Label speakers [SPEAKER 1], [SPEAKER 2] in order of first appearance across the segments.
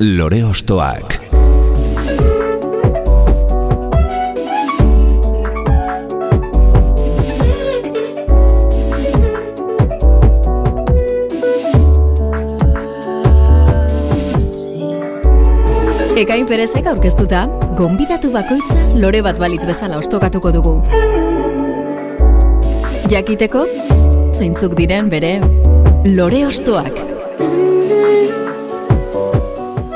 [SPEAKER 1] Lore Ostoak
[SPEAKER 2] Ekain perezek aurkeztuta, gonbidatu bakoitza lore bat balitz bezala ostokatuko dugu. Jakiteko, zeintzuk diren bere lore ostoak.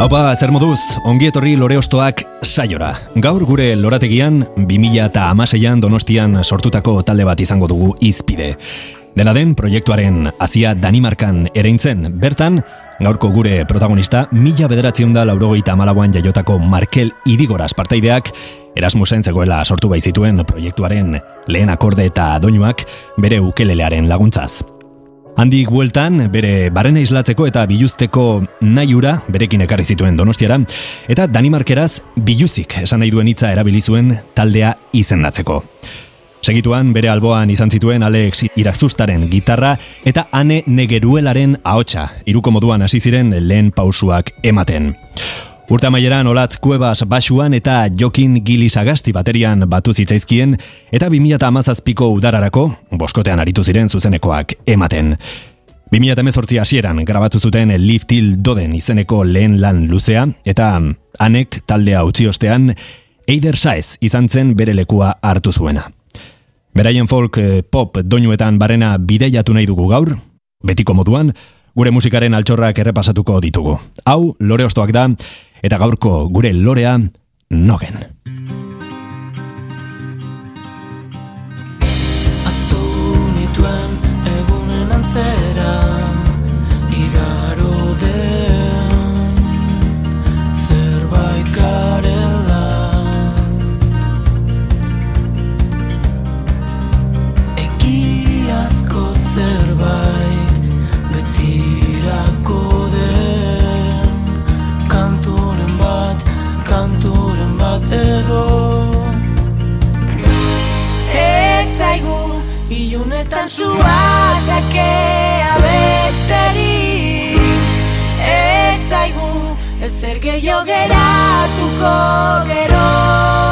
[SPEAKER 3] Haupa, zer moduz, ongi etorri lore ostoak saiora. Gaur gure lorategian, 2000 eta amaseian donostian sortutako talde bat izango dugu izpide. Dena den, proiektuaren azia Danimarkan ereintzen, bertan, gaurko gure protagonista, mila bederatzion laurogeita malauan jaiotako Markel Idigoraz partaideak, Erasmusen zegoela sortu baitzituen proiektuaren lehen akorde eta doinuak bere ukelelearen laguntzaz. Handik bueltan, bere barrena islatzeko eta biluzteko nahiura berekin ekarri zituen donostiara, eta Danimarkeraz biluzik esan nahi duen hitza erabili zuen taldea izendatzeko. Segituan bere alboan izan zituen Alex Irazustaren gitarra eta Ane Negeruelaren ahotsa, iruko moduan hasi ziren lehen pausuak ematen. Urta maieran olatz kuebas basuan eta jokin gilizagasti baterian batu zitzaizkien eta 2000 amazazpiko udararako boskotean aritu ziren zuzenekoak ematen. 2018 hasieran grabatu zuten Lift Till Doden izeneko lehen lan luzea eta anek taldea utzi ostean Eider Saez izan zen bere lekua hartu zuena. Beraien folk eh, pop doinuetan barrena bideiatu nahi dugu gaur, betiko moduan, gure musikaren altxorrak errepasatuko ditugu. Hau, lore ostoak da, eta gaurko gure lorea, nogen.
[SPEAKER 4] Aztu nituen
[SPEAKER 5] ilunetan suatake abesteri Etzaigu ezer gehiago geratuko gero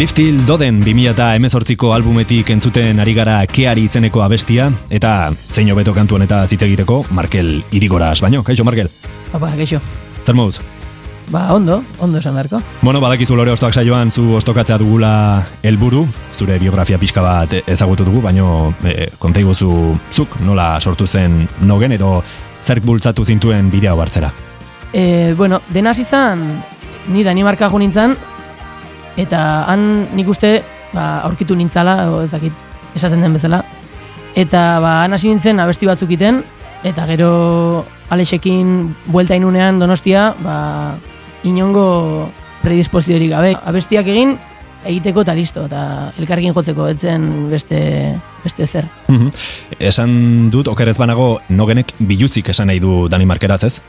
[SPEAKER 4] smoke?
[SPEAKER 3] Lift Till Doden 2018ko albumetik entzuten ari gara keari izeneko abestia, eta zein hobeto kantu honeta hitz egiteko Markel Irigoraz, baino, kaixo Markel,
[SPEAKER 6] Apa, geixo.
[SPEAKER 3] zer moduz?
[SPEAKER 6] Ba, ondo, ondo esan beharko.
[SPEAKER 3] Bueno, badakizu lore ostoak saioan zu ostokatzea dugula helburu, zure biografia pixka bat ezagutu dugu, baino e, konta iguzu zuk nola sortu zen nogen edo zerk bultzatu zintuen bidea hartzera.
[SPEAKER 6] E, bueno, dena hasi izan, ni Danimarka jo nintzen, eta han nik uste ba, aurkitu nintzala, o ez dakit esaten den bezala. Eta ba, han hasi nintzen abesti batzuk iten, eta gero Alexekin buelta inunean donostia, ba, inongo predispoziorik gabe. Abestiak egin, egiteko eta listo, eta elkarrekin jotzeko, etzen beste, beste zer.
[SPEAKER 3] Mhm. Esan dut, okerez banago, nogenek biluzik esan nahi du Danimarkeraz ez?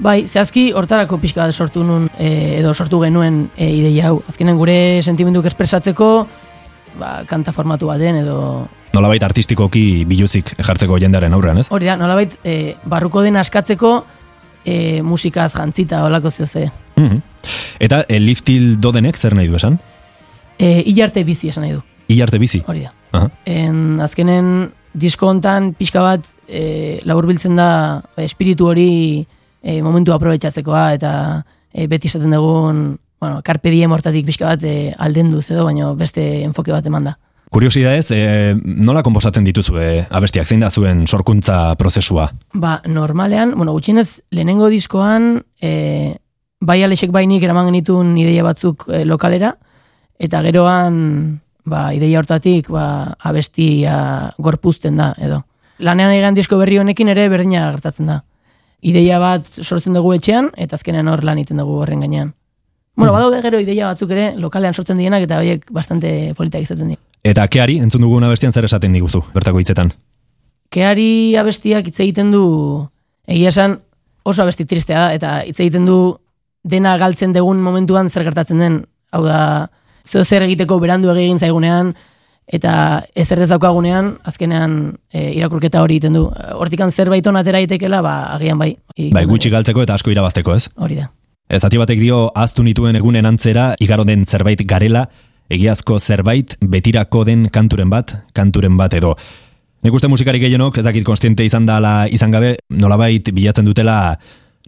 [SPEAKER 6] Bai, zehazki hortarako pixka bat sortu nun, e, edo sortu genuen e, ideia hau. Azkenen gure sentimenduk espresatzeko, ba, kanta formatu baten edo...
[SPEAKER 3] Nolabait artistikoki biluzik jartzeko jendearen aurrean ez?
[SPEAKER 6] Hori da, nolabait, e, barruko den askatzeko e, musikaz jantzita olako zioze.
[SPEAKER 3] Mhm. Eta e, Lift Till Dodenek zer nahi du esan?
[SPEAKER 6] E, hilarte bizi esan nahi du,
[SPEAKER 3] Ilarte bizi?
[SPEAKER 6] hori da.
[SPEAKER 3] Aha.
[SPEAKER 6] En, azkenen disko hontan pixka bat e, laburbiltzen da ba, espiritu hori e, momentu aprobetxatzekoa eta e, beti esaten dugun bueno, carpe diem hortatik pixka bat e, alden duz edo, baina beste enfoke bat eman da.
[SPEAKER 3] Kuriosidadez, e, nola komposatzen dituzu e, abestiak, zein da zuen sorkuntza prozesua?
[SPEAKER 6] Ba, normalean, bueno, gutxienez, lehenengo diskoan, e, bai alexek bainik eraman genitun ideia batzuk e, lokalera, eta geroan, ba, ideia hortatik, ba, abestia gorpuzten da, edo. Lanean egan disko berri honekin ere berdina gertatzen da. Ideia bat sortzen dugu etxean, eta azkenean hor lan egiten dugu horren gainean. Bueno, badaude gero ideia batzuk ere, lokalean sortzen dienak, eta horiek bastante politak izaten dira.
[SPEAKER 3] Eta keari, entzun duguna bestian zer esaten diguzu, bertako hitzetan.
[SPEAKER 6] Keari abestiak hitz egiten du, egia esan oso abesti tristea da, eta hitz egiten du dena galtzen degun momentuan zer gertatzen den, hau da, zeo zer egiteko berandu egin zaigunean, eta ez daukagunean, azkenean e, irakurketa hori egiten du. Hortikan zerbait on atera itekela, ba, agian bai.
[SPEAKER 3] Bai, gutxi galtzeko eta asko irabazteko, ez?
[SPEAKER 6] Hori da.
[SPEAKER 3] Zati batek dio, aztu nituen egunen antzera, igaro den zerbait garela, egiazko zerbait, betirako den kanturen bat, kanturen bat edo. Nik uste musikari gehienok, ez dakit konstiente izan dala izan gabe, nolabait bilatzen dutela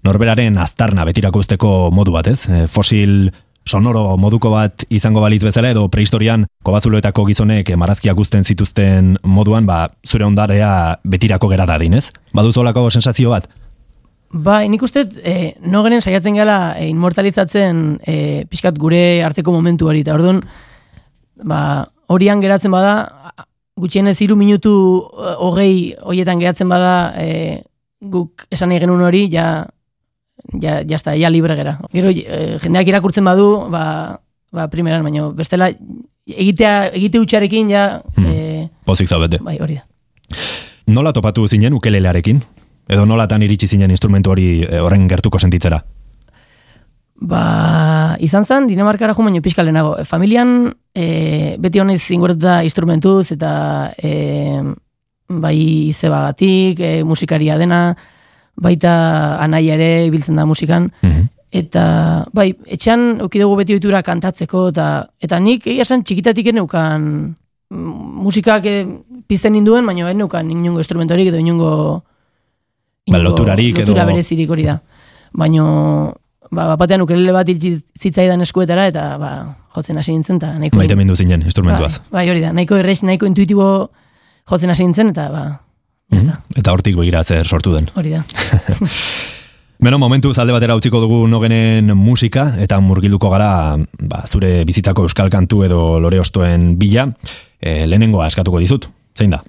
[SPEAKER 3] norberaren aztarna betirako usteko modu bat, ez? Fosil sonoro moduko bat izango balitz bezala edo prehistorian kobazuloetako gizonek marazkiak guzten zituzten moduan, ba, zure ondarea betirako gera dadin, ez? Baduzolako sensazio bat?
[SPEAKER 6] Bai, nik uste, e, no genen saiatzen gala e, inmortalizatzen e, pixkat gure arteko momentu hori, eta orduan, ba, horian geratzen bada, gutxienez hiru minutu hogei horietan geratzen bada, e, guk esan egin genuen hori, ja, ja, ja, sta, ja libre gera. Gero, e, jendeak irakurtzen badu, ba, ba primeran, baina bestela, egitea, egite utxarekin, ja,
[SPEAKER 3] Hmm.
[SPEAKER 6] e,
[SPEAKER 3] Pozik zaudete.
[SPEAKER 6] bai, hori da.
[SPEAKER 3] Nola topatu zinen ukelelearekin? Edo nolatan iritsi zinen instrumentu hori e, horren gertuko sentitzera?
[SPEAKER 6] Ba, izan zen, Dinamarkara jo baino pixka lehenago. Familian, e, beti honez ingurtuta instrumentuz, eta e, bai izebagatik, e, musikaria dena, baita anaia ere ibiltzen da musikan,
[SPEAKER 3] Mhm.
[SPEAKER 6] eta bai, etxean dugu beti ohitura kantatzeko, eta, eta nik egia esan txikitatik eneukan mm, musikak e, pizten ninduen, baina eneukan inungo instrumentorik edo inungo
[SPEAKER 3] Ba, loturarik edo-
[SPEAKER 6] lotura berezirik hori da. Baino, ba, batean ukelele bat zitzaidan eskuetara, eta ba, jotzen hasi nintzen, eta nahiko...
[SPEAKER 3] Maite mindu zinen instrumentuaz.
[SPEAKER 6] Bai, bai, hori da, nahiko errex, nahiko intuitibo jotzen hasi nintzen, eta ba,
[SPEAKER 3] Mhm. Eta hortik begira zer sortu den.
[SPEAKER 6] hori da.
[SPEAKER 3] Beno, momentu zalde batera utziko dugu nogenen musika, eta murgilduko gara ba, zure bizitzako euskal kantu edo lore ostoen bila, e, lehenengoa eskatuko dizut, zein da?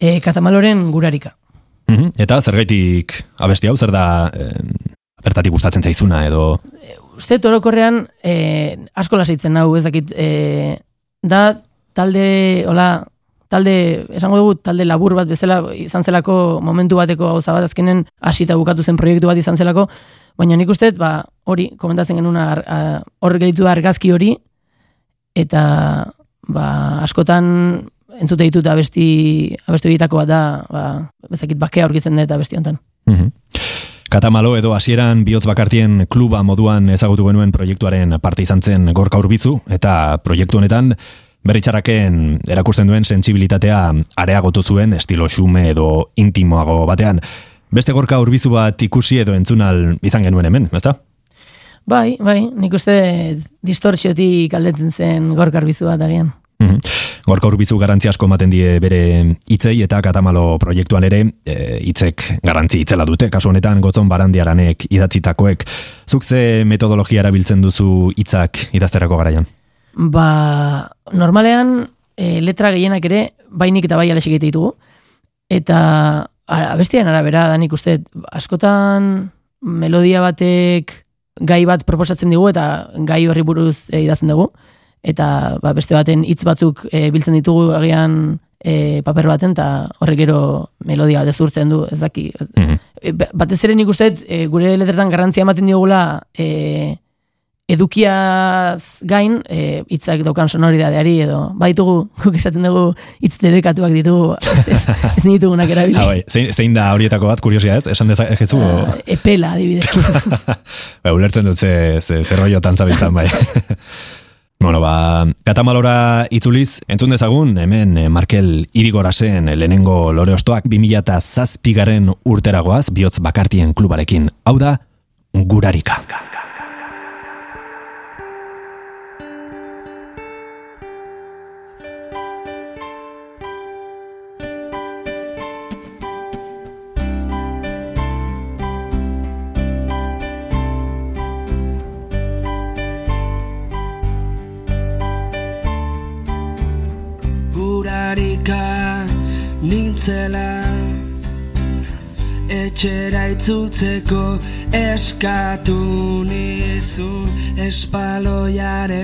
[SPEAKER 6] E, katamaloren gurarika.
[SPEAKER 3] Mhm. Eta zergaitik abesti hau, zer da e, bertatik gustatzen zaizuna edo...
[SPEAKER 6] Uste orokorrean e, asko lasaitzen hau, ez dakit, e, da talde, hola, talde, esango dugu, talde labur bat bezala izan zelako momentu bateko gauza bat, azkenen hasita bukatu zen proiektu bat izan zelako, baina nik uste, ba, hori, komentatzen genuen ar- a- hor gehitu da argazki hori, eta ba, askotan entzute ditut abesti, abesti horietako bat da, ba, bezakit bakea aurkitzen dut abesti honetan.
[SPEAKER 3] Mhm. Katamalo edo hasieran bihotz bakartien kluba moduan ezagutu genuen proiektuaren parte izan zen gorka urbizu, eta proiektu honetan berritxarraken erakusten duen sentsibilitatea areagotu zuen estilo xume edo intimoago batean. Beste gorka urbizu bat ikusi edo entzunal izan genuen hemen, ezta?
[SPEAKER 6] Bai, bai, nik uste distortxiotik aldetzen zen gorkar bizu bat agian.
[SPEAKER 3] Mhm. Gorka urbizu garrantzi asko ematen die bere hitzei eta katamalo proiektuan ere e, hitzek garrantzi itzela dute. Kasu honetan gotzon barandiaranek idatzitakoek. Zuk ze metodologia erabiltzen duzu hitzak idazterako garaian?
[SPEAKER 6] Ba, normalean e, letra gehienak ere bainik eta bai egite ditugu. Eta abestian arabera da nik uste askotan melodia batek gai bat proposatzen digu eta gai horri buruz e, idazten dugu. Eta ba, beste baten hitz batzuk e, biltzen ditugu agian e, paper baten eta horrek gero melodia bat ezurtzen du, ez daki. E, ba- batez ere nik uste e, gure letretan garrantzia ematen diogula e, edukiaz gain e, hitzak daukan sonoridadeari edo baitugu guk esaten dugu hitz dedekatuak ditugu ez, ez, ditugunak erabili.
[SPEAKER 3] Ah, bai. zein, zein da horietako bat, kuriosia ez? Esan dezakezu?
[SPEAKER 6] Ah, epela adibidez.
[SPEAKER 3] ba, ulertzen dut ze, ze, ze rollotan zabiltzan bai. bueno, ba, katamalora itzuliz, entzun dezagun, hemen eh, Markel Irigorasen lehenengo lore ostoak 2000 eta zazpigaren urteragoaz bihotz bakartien klubarekin. Hau da, gurarika.
[SPEAKER 1] Nintzela
[SPEAKER 7] etxera itzultzeko eskatu nizun espaloiaren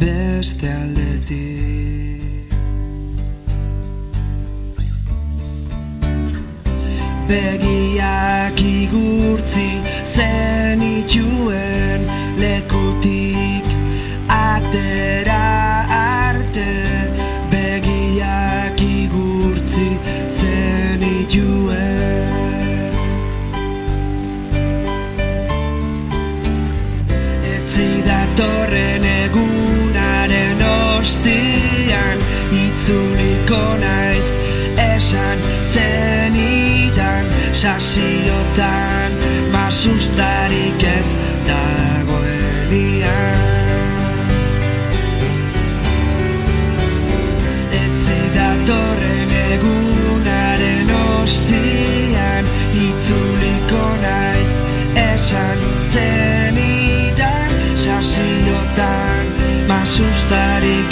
[SPEAKER 7] beste aldetik. Begiak igurtzi zenituen lekutik atera masustarik ez dagoenian Etzi datorren egunaren ostian Itzuliko naiz esan zenidan Sasiotan masustarik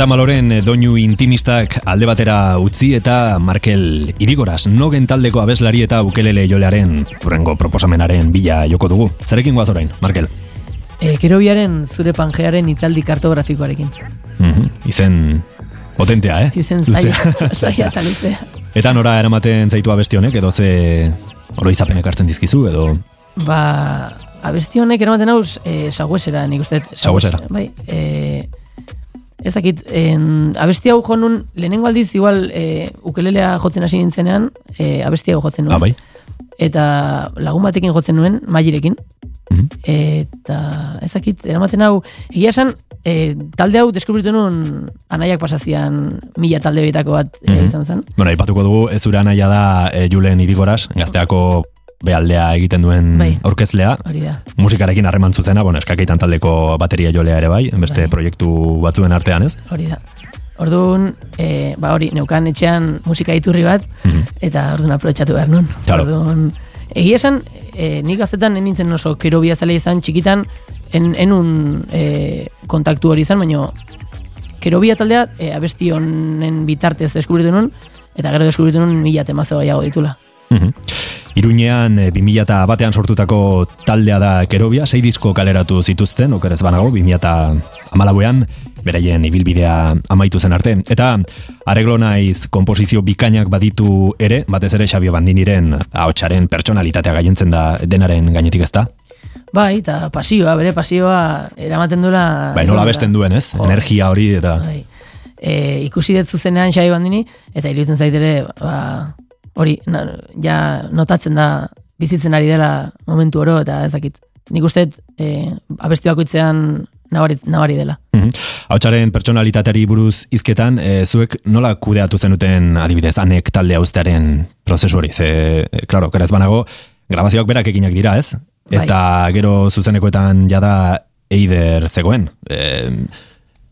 [SPEAKER 3] Katamaloren doinu intimistak alde batera utzi eta Markel Irigoraz nogen taldeko abeslari eta ukelele jolearen urrengo proposamenaren bila joko dugu. Zarekin guaz orain, Markel?
[SPEAKER 6] E, Kerobiaren zure pangearen itzaldi kartografikoarekin.
[SPEAKER 3] Mhm, Izen potentea, eh?
[SPEAKER 6] Izen zaila, zaila eta luzea.
[SPEAKER 3] Eta nora eramaten zaitu abesti honek, edo ze oroizapenek hartzen dizkizu, edo...
[SPEAKER 6] Ba, abesti honek eramaten hau e, saguesera, nik uste.
[SPEAKER 3] Saguesera.
[SPEAKER 6] Bai, e, ezakit, en, abesti hau jo nun, lehenengo aldiz igual e, ukelelea jotzen hasi nintzenean, e, abesti hau jotzen nuen.
[SPEAKER 3] Ah, bai?
[SPEAKER 6] Eta lagun batekin jotzen nuen, mailerekin.
[SPEAKER 3] Mhm.
[SPEAKER 6] Eta ezakit, eramaten hau, egia esan, e, talde hau deskubritu nuen anaiak pasazian mila talde betako bat e,
[SPEAKER 3] Mhm.
[SPEAKER 6] izan zen.
[SPEAKER 3] Bueno, aipatuko dugu, ez zure anaia da e, Julen Irigoraz, gazteako behaldea egiten duen
[SPEAKER 6] Bai.
[SPEAKER 3] aurkezlea. Musikarekin harreman zuzena, bueno, eskakeitan taldeko bateria jolea ere bai, beste
[SPEAKER 6] Bai.
[SPEAKER 3] proiektu batzuen artean, ez?
[SPEAKER 6] Hori da. Orduan, e, ba hori, neukan etxean musika iturri bat,
[SPEAKER 3] Mhm.
[SPEAKER 6] eta orduan aprobetxatu behar nun.
[SPEAKER 3] Claro.
[SPEAKER 6] Orduan, egia esan, e, nik gaztetan ez nintzen oso kerobia zale izan txikitan, en, enun e, kontaktu hori izan, baina kerobia taldea e, abesti honen bitartez deskubritu nun, eta gero deskubritu nun mila temazo gehiago ditula.
[SPEAKER 3] Mhm. Iruñean e, 2000 batean sortutako taldea da Kerobia, sei disko kaleratu zituzten, okerez banago, 2000 amalauean, beraien ibilbidea amaitu zen arte. Eta arreglo naiz komposizio bikainak baditu ere, batez ere Xabio Bandiniren ahotsaren pertsonalitatea gaientzen da denaren gainetik ezta?
[SPEAKER 6] Bai, eta pasioa, bere pasioa eramaten duela...
[SPEAKER 3] Bai, nola besten duen, ez?
[SPEAKER 6] Jo.
[SPEAKER 3] Energia hori eta...
[SPEAKER 6] Bai. E, ikusi dut zuzenean xai bandini, eta iruditzen zaitere, ba, hori, na, ja notatzen da bizitzen ari dela momentu oro, eta ezakit. Nik uste e, abesti bakoitzean nabari, nabari dela.
[SPEAKER 3] Mhm. Ahotsaren pertsonalitateari buruz hizketan, e, zuek nola kudeatu zenuten adibidez anek talde uztearen prozesu hori? Ze, e, claro, keraz banago, grabazioak berak eginak dira, ez?
[SPEAKER 6] Bai.
[SPEAKER 3] Eta gero zuzenekoetan jada eider zegoen. E,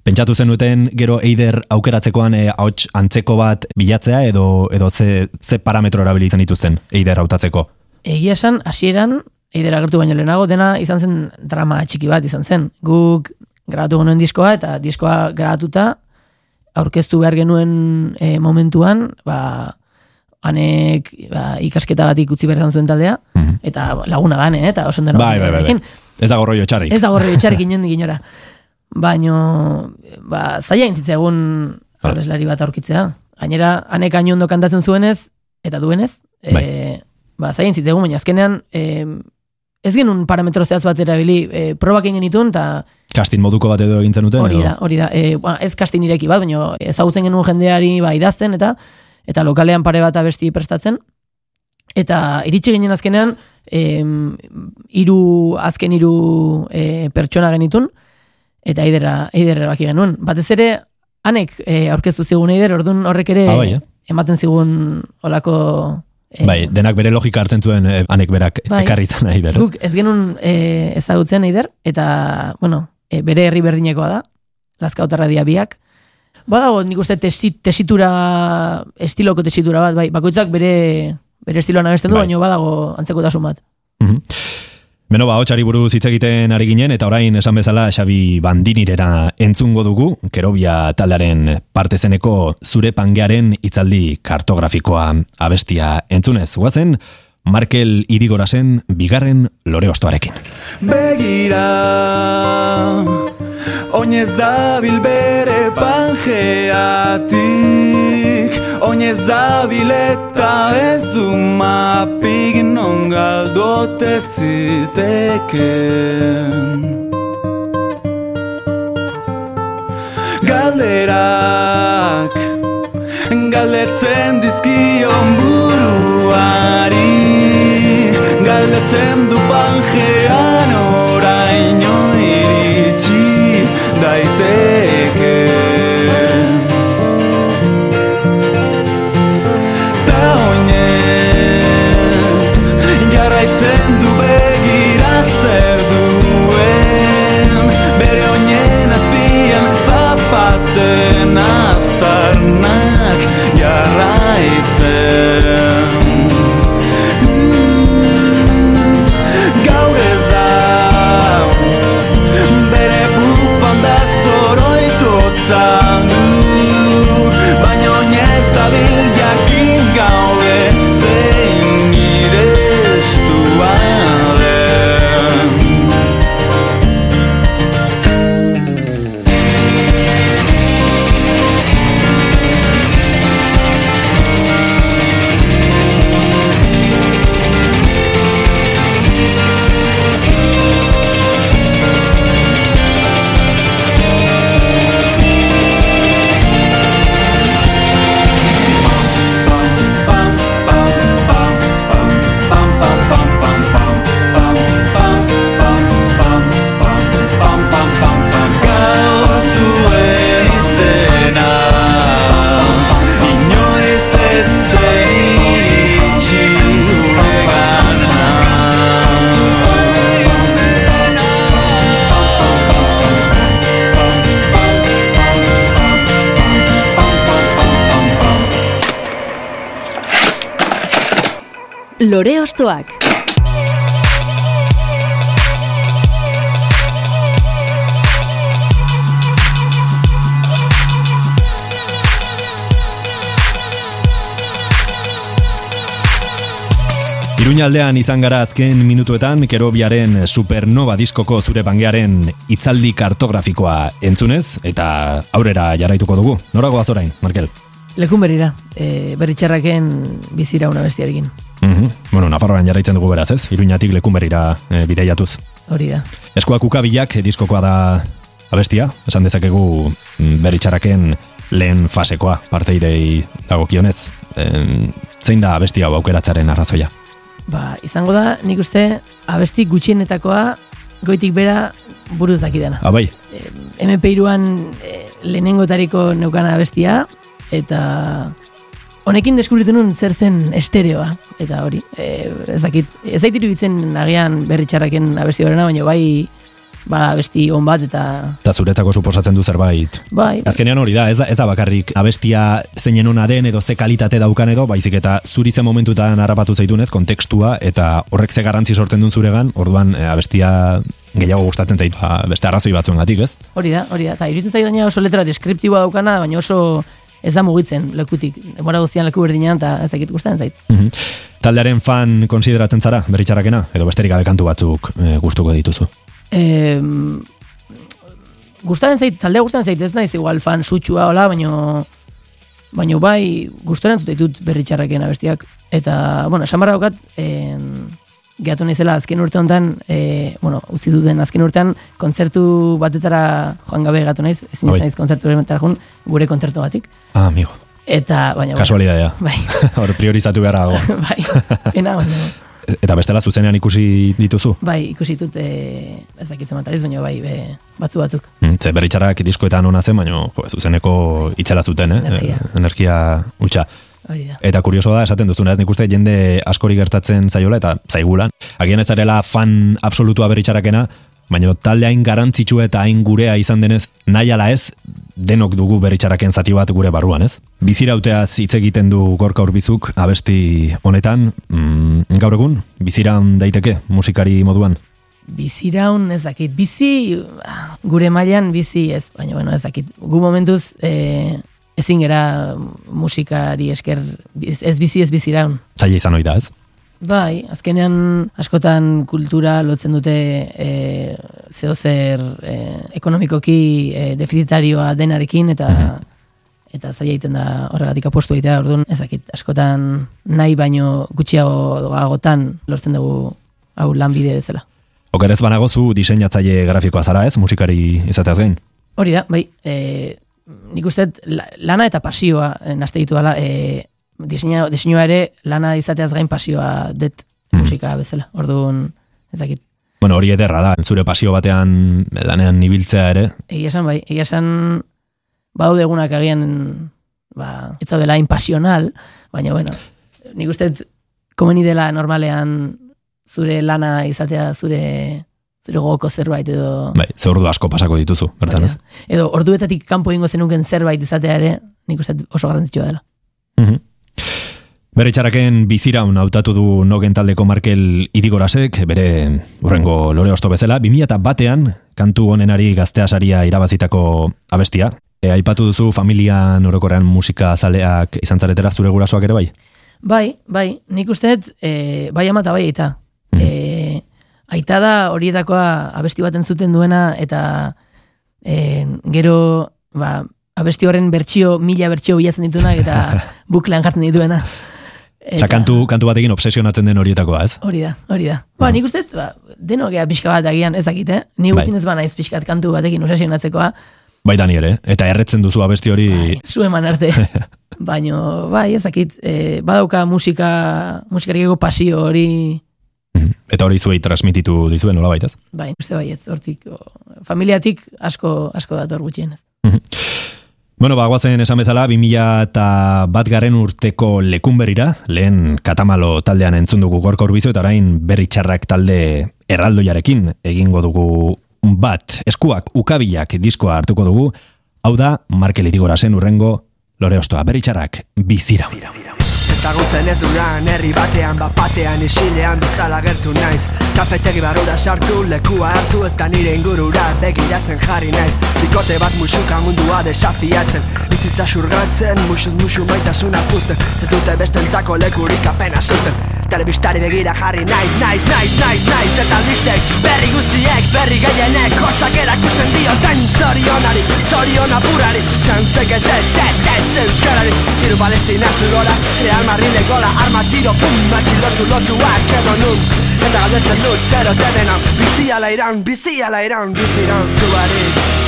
[SPEAKER 3] pentsatu zenuten gero eider aukeratzekoan e, ahots antzeko bat bilatzea edo edo ze, ze parametro erabili izan dituzten eider hautatzeko?
[SPEAKER 6] Egia esan, hasieran eider agertu baino lehenago, dena izan zen drama txiki bat izan zen. Guk grabatu genuen diskoa, eta diskoa grabatuta, aurkeztu behar genuen e, momentuan, ba, anek ba, ikasketa batik utzi behar izan zuen taldea,
[SPEAKER 3] Mhm.
[SPEAKER 6] eta laguna gane, eta oso dena
[SPEAKER 3] Bai, bai, bai, bai. Ez dago rollo txarrik.
[SPEAKER 6] Ez da gorri etxarrik inondik inora. Baino, ba, zaila intzitzegun
[SPEAKER 3] Bai.
[SPEAKER 6] abeslari bat aurkitzea. Gainera, anek hain ondo kantatzen zuenez, eta duenez, e,
[SPEAKER 3] Bai.
[SPEAKER 6] ba, zaila intzitzegun, baina azkenean, e, ez genuen parametro zehatz bat erabili, e, probak egin genituen, eta
[SPEAKER 3] Kastin moduko bat edo egin zenuten?
[SPEAKER 6] hori da, hori da. E, bueno, ez kastin ireki bat, baina ezagutzen genuen jendeari ba, idazten, eta eta lokalean pare bat abesti prestatzen, Eta iritsi ginen azkenean, em, hiru azken hiru e, pertsona genitun, eta eidera, eidera erabaki genuen. Batez ere, anek e, aurkeztu zigun eider, orduan horrek ere
[SPEAKER 3] Ah, bai, eh?
[SPEAKER 6] ematen zigun olako... e,
[SPEAKER 3] Bai, denak bere logika hartzen zuen eh, anek berak
[SPEAKER 6] Bai.
[SPEAKER 3] ekarri izan nahi berez.
[SPEAKER 6] Guk ez genuen e, ezagutzen eider, eta, bueno, e, bere herri berdinekoa da, lazkautarra dia biak. Badago, nik uste tesi, tesitura, estiloko tesitura bat, bai, bakoitzak bere, bere estiloan abesten du,
[SPEAKER 3] Bai.
[SPEAKER 6] baina badago antzekotasun bat.
[SPEAKER 3] Mhm. Beno, ba, hotxari buruz hitz egiten ari ginen, eta orain esan bezala Xabi Bandinirera entzungo dugu, kerobia taldearen parte zeneko zure pangearen hitzaldi kartografikoa abestia entzunez. Guazen, Markel Irigorasen bigarren lore ostoarekin.
[SPEAKER 1] Begira Oinez dabil bere pangeatik Oinez dabil eta ez du mapik non galdote ziteken. Galderak Galdetzen dizkion buruari Galdetzen du pangean oraino iritsi daiteke zer duen Bere oinen azpian zapaten aztarnak jarraitzen
[SPEAKER 2] Lore ostoak.
[SPEAKER 3] Iruñaldean izan gara azken minutuetan Kerobiaren Supernova diskoko zure pangearen hitzaldi kartografikoa entzunez eta aurrera jarraituko dugu. Norago azorain, Markel?
[SPEAKER 6] Lekun berira, e, berritxarraken bizira una bestiarekin.
[SPEAKER 3] Mhm. Bueno, Nafarroan jarraitzen dugu beraz, ez? Iruñatik lekunberira e, bideiatuz.
[SPEAKER 6] Hori da.
[SPEAKER 3] Eskuak ukabilak diskokoa da abestia, esan dezakegu mm, beritxaraken lehen fasekoa parteidei dagokionez. Em, zein da abestia hau aukeratzaren arrazoia?
[SPEAKER 6] Ba, izango da, nik uste, abesti gutxienetakoa goitik bera buruz dakidana.
[SPEAKER 3] Abai,
[SPEAKER 6] MP2an e, lehenengotariko neukana abestia, eta honekin deskubritu nun zer zen estereoa, eta hori, e, ez dakit, ez zait iruditzen agian berritxarraken abesti horrena, baina bai, ba abesti on bat, eta
[SPEAKER 3] eta zuretzako suposatzen du zerbait.
[SPEAKER 6] bai,
[SPEAKER 3] Azkenean hori da, ez da, ez da bakarrik abestia zeinen ona den edo ze kalitate daukan edo, baizik eta zuri zen momentutan harrapatu zaitunez, kontekstua eta horrek ze garrantzi sortzen duen zuregan, orduan e, abestia gehiago gustatzen zait ba, beste arrazoi batzuengatik, ez?
[SPEAKER 6] hori da, hori da, eta iruditzen zait gaina oso letra deskriptiboa daukana, baina oso ez da mugitzen lekutik, demora guztian leku berdinean, eta ez dakit gustatzen zait.
[SPEAKER 3] Mhm. Taldearen fan konsideratzen zara, beritxarrakena, edo besterik gabe kantu batzuk e, gustuko dituzu.
[SPEAKER 6] Eh, gustatzen zait, taldea gustatzen zait, ez naiz igual fan sutsua hola, baino baino bai gustoren zut ditut berritxarraken abestiak eta bueno, esan barra daukat en, gehatu naizela azken urte honetan e, bueno, utzi duten azken urtean kontzertu batetara joan gabe gatu naiz ezin
[SPEAKER 3] Bai.
[SPEAKER 6] naiz kontzertu batetara joan gure kontzertu batik
[SPEAKER 3] Ah, amigo.
[SPEAKER 6] Eta, baina...
[SPEAKER 3] Kasualidadea.
[SPEAKER 6] Bai,
[SPEAKER 3] Hor priorizatu beharra dago.
[SPEAKER 6] bai, pena, baina...
[SPEAKER 3] Eta bestela zuzenean ikusi dituzu.
[SPEAKER 6] Bai, ikusi dut, e, ez dakitzen matariz, baina bai, be, batzu batzuk.
[SPEAKER 3] Mm, Ze berritxarrak diskoetan ona zen, baina zuzeneko itzela zuten, eh?
[SPEAKER 6] Energia.
[SPEAKER 3] Eh, Energia utxa. Eta kurioso da, esaten duzuna, ez nik uste jende askori gertatzen zaiola eta zaigulan. Agian ez zarela fan absolutua berritxarakena, baina talde hain garantzitsu eta hain gurea izan denez, nahi ala ez, denok dugu berritxaraken zati bat gure barruan, ez? Bizirauteaz hitz egiten du gorka urbizuk abesti honetan, mm, gaur egun, biziraun daiteke musikari moduan.
[SPEAKER 6] Biziraun ez dakit, bizi, ah, gure mailan bizi ez, baina bueno, ez dakit. Gu momentuz, e, ezin gera musikari esker, ez bizi ez biziraun.
[SPEAKER 3] Zaila izan ohi da, ez?
[SPEAKER 6] Bai, azkenean askotan kultura lotzen dute e, zeo zer e, ekonomikoki e, defizitarioa denarekin eta eta zaila egiten da horregatik apostu egitea, orduan ez dakit, askotan nahi baino gutxiagotan lortzen dugu hau lanbide bezala.
[SPEAKER 3] Okerez banago zu diseinatzaile grafikoa zara, ez? Musikari izateaz gain.
[SPEAKER 6] Hori da, bai, e, nik uste lana eta pasioa e, nazte ditu dela, e, diseina, diseinua ere lana izateaz gain pasioa dut
[SPEAKER 3] Mhm.
[SPEAKER 6] musika bezala. Orduan, ez dakit,
[SPEAKER 3] Bueno, hori ederra da, zure pasio batean lanean ibiltzea ere,
[SPEAKER 6] egia esan bai, egia esan baude egunak agian ba, ez dela impasional, baina bueno, nik uste komeni dela normalean zure lana izatea zure gogoko zerbait edo
[SPEAKER 3] bai, ze ordu asko pasako dituzu, bertan ez?
[SPEAKER 6] edo orduetatik kanpo egingo zenuken zerbait izatea ere nik uste oso garrantzitsua dela.
[SPEAKER 3] Mhm. Bere txaraken biziraun hautatu du nogen taldeko Markel Idigorasek, bere urrengo lore osto bezala, 2000 batean kantu honenari gazteasaria irabazitako abestia. E, aipatu duzu familian orokorrean musika zaleak izan zaretera zure gurasoak ere bai?
[SPEAKER 6] Bai, bai, nik uste e, bai ama eta bai aita.
[SPEAKER 3] Mhm.
[SPEAKER 6] E, aita da horietakoa abesti bat entzuten duena eta e, gero ba, abesti horren bertsio, mila bertsio bilatzen dituenak eta buklean jartzen dituena. Eta-
[SPEAKER 3] kantu, kantu batekin obsesionatzen den horietakoa, ez?
[SPEAKER 6] Hori da, hori da. Ba, nik uste ba, denok ea pixka bat agian ezakit, eh? Ni
[SPEAKER 3] Bai.
[SPEAKER 6] gutxinez ba naiz pixkat kantu batekin obsesionatzekoa,
[SPEAKER 3] Baita ni ere, eta erretzen duzu abesti hori
[SPEAKER 6] zu eman arte. Baino, bai, ezakit, e, badauka musika, musikarieko pasio hori.
[SPEAKER 3] Eta hori zuei transmititu dizuen nola baitaz?
[SPEAKER 6] bai, uste bai, ez, hortik, familiatik asko, asko dator gutxienez.
[SPEAKER 3] Bueno, ba, guazen esan bezala, 2000 eta bat garen urteko lekun berrira, lehen katamalo taldean entzun dugu gorka urbizu, eta orain berri txarrak talde erraldoiarekin egingo dugu bat, eskuak ukabilak diskoa hartuko dugu, hau da, Markel Idigorasen urrengo lore ostoa, berri txarrak bizira.
[SPEAKER 7] Ezagutzen ez duran herri batean Bapatean isilean bezala gertu naiz. Kafetegi barura sartu lekua hartu Eta nire ingurura begiratzen jarri naiz. Bikote bat musuka mundua desafiatzen Bizitza xurgatzen, musuz musu maitasuna puzten. Ez dute bestentzako lekurik apena susten Telebistari begira jarri naiz, naiz, naiz, naiz, naiz Eta albistek berri guztiek, berri gehienek Hortzak erakusten dioten zorionari, zorion apurari Zantzek ez ez, ez, ez, euskarari. Hiru palestina zugora, Real Madrid gola Arma tiro, pum, matxilotu lotuak edo nun Eta galdetzen dut, zero denenan Bizi ala iran, bizi ala iran, bizi iran zuarik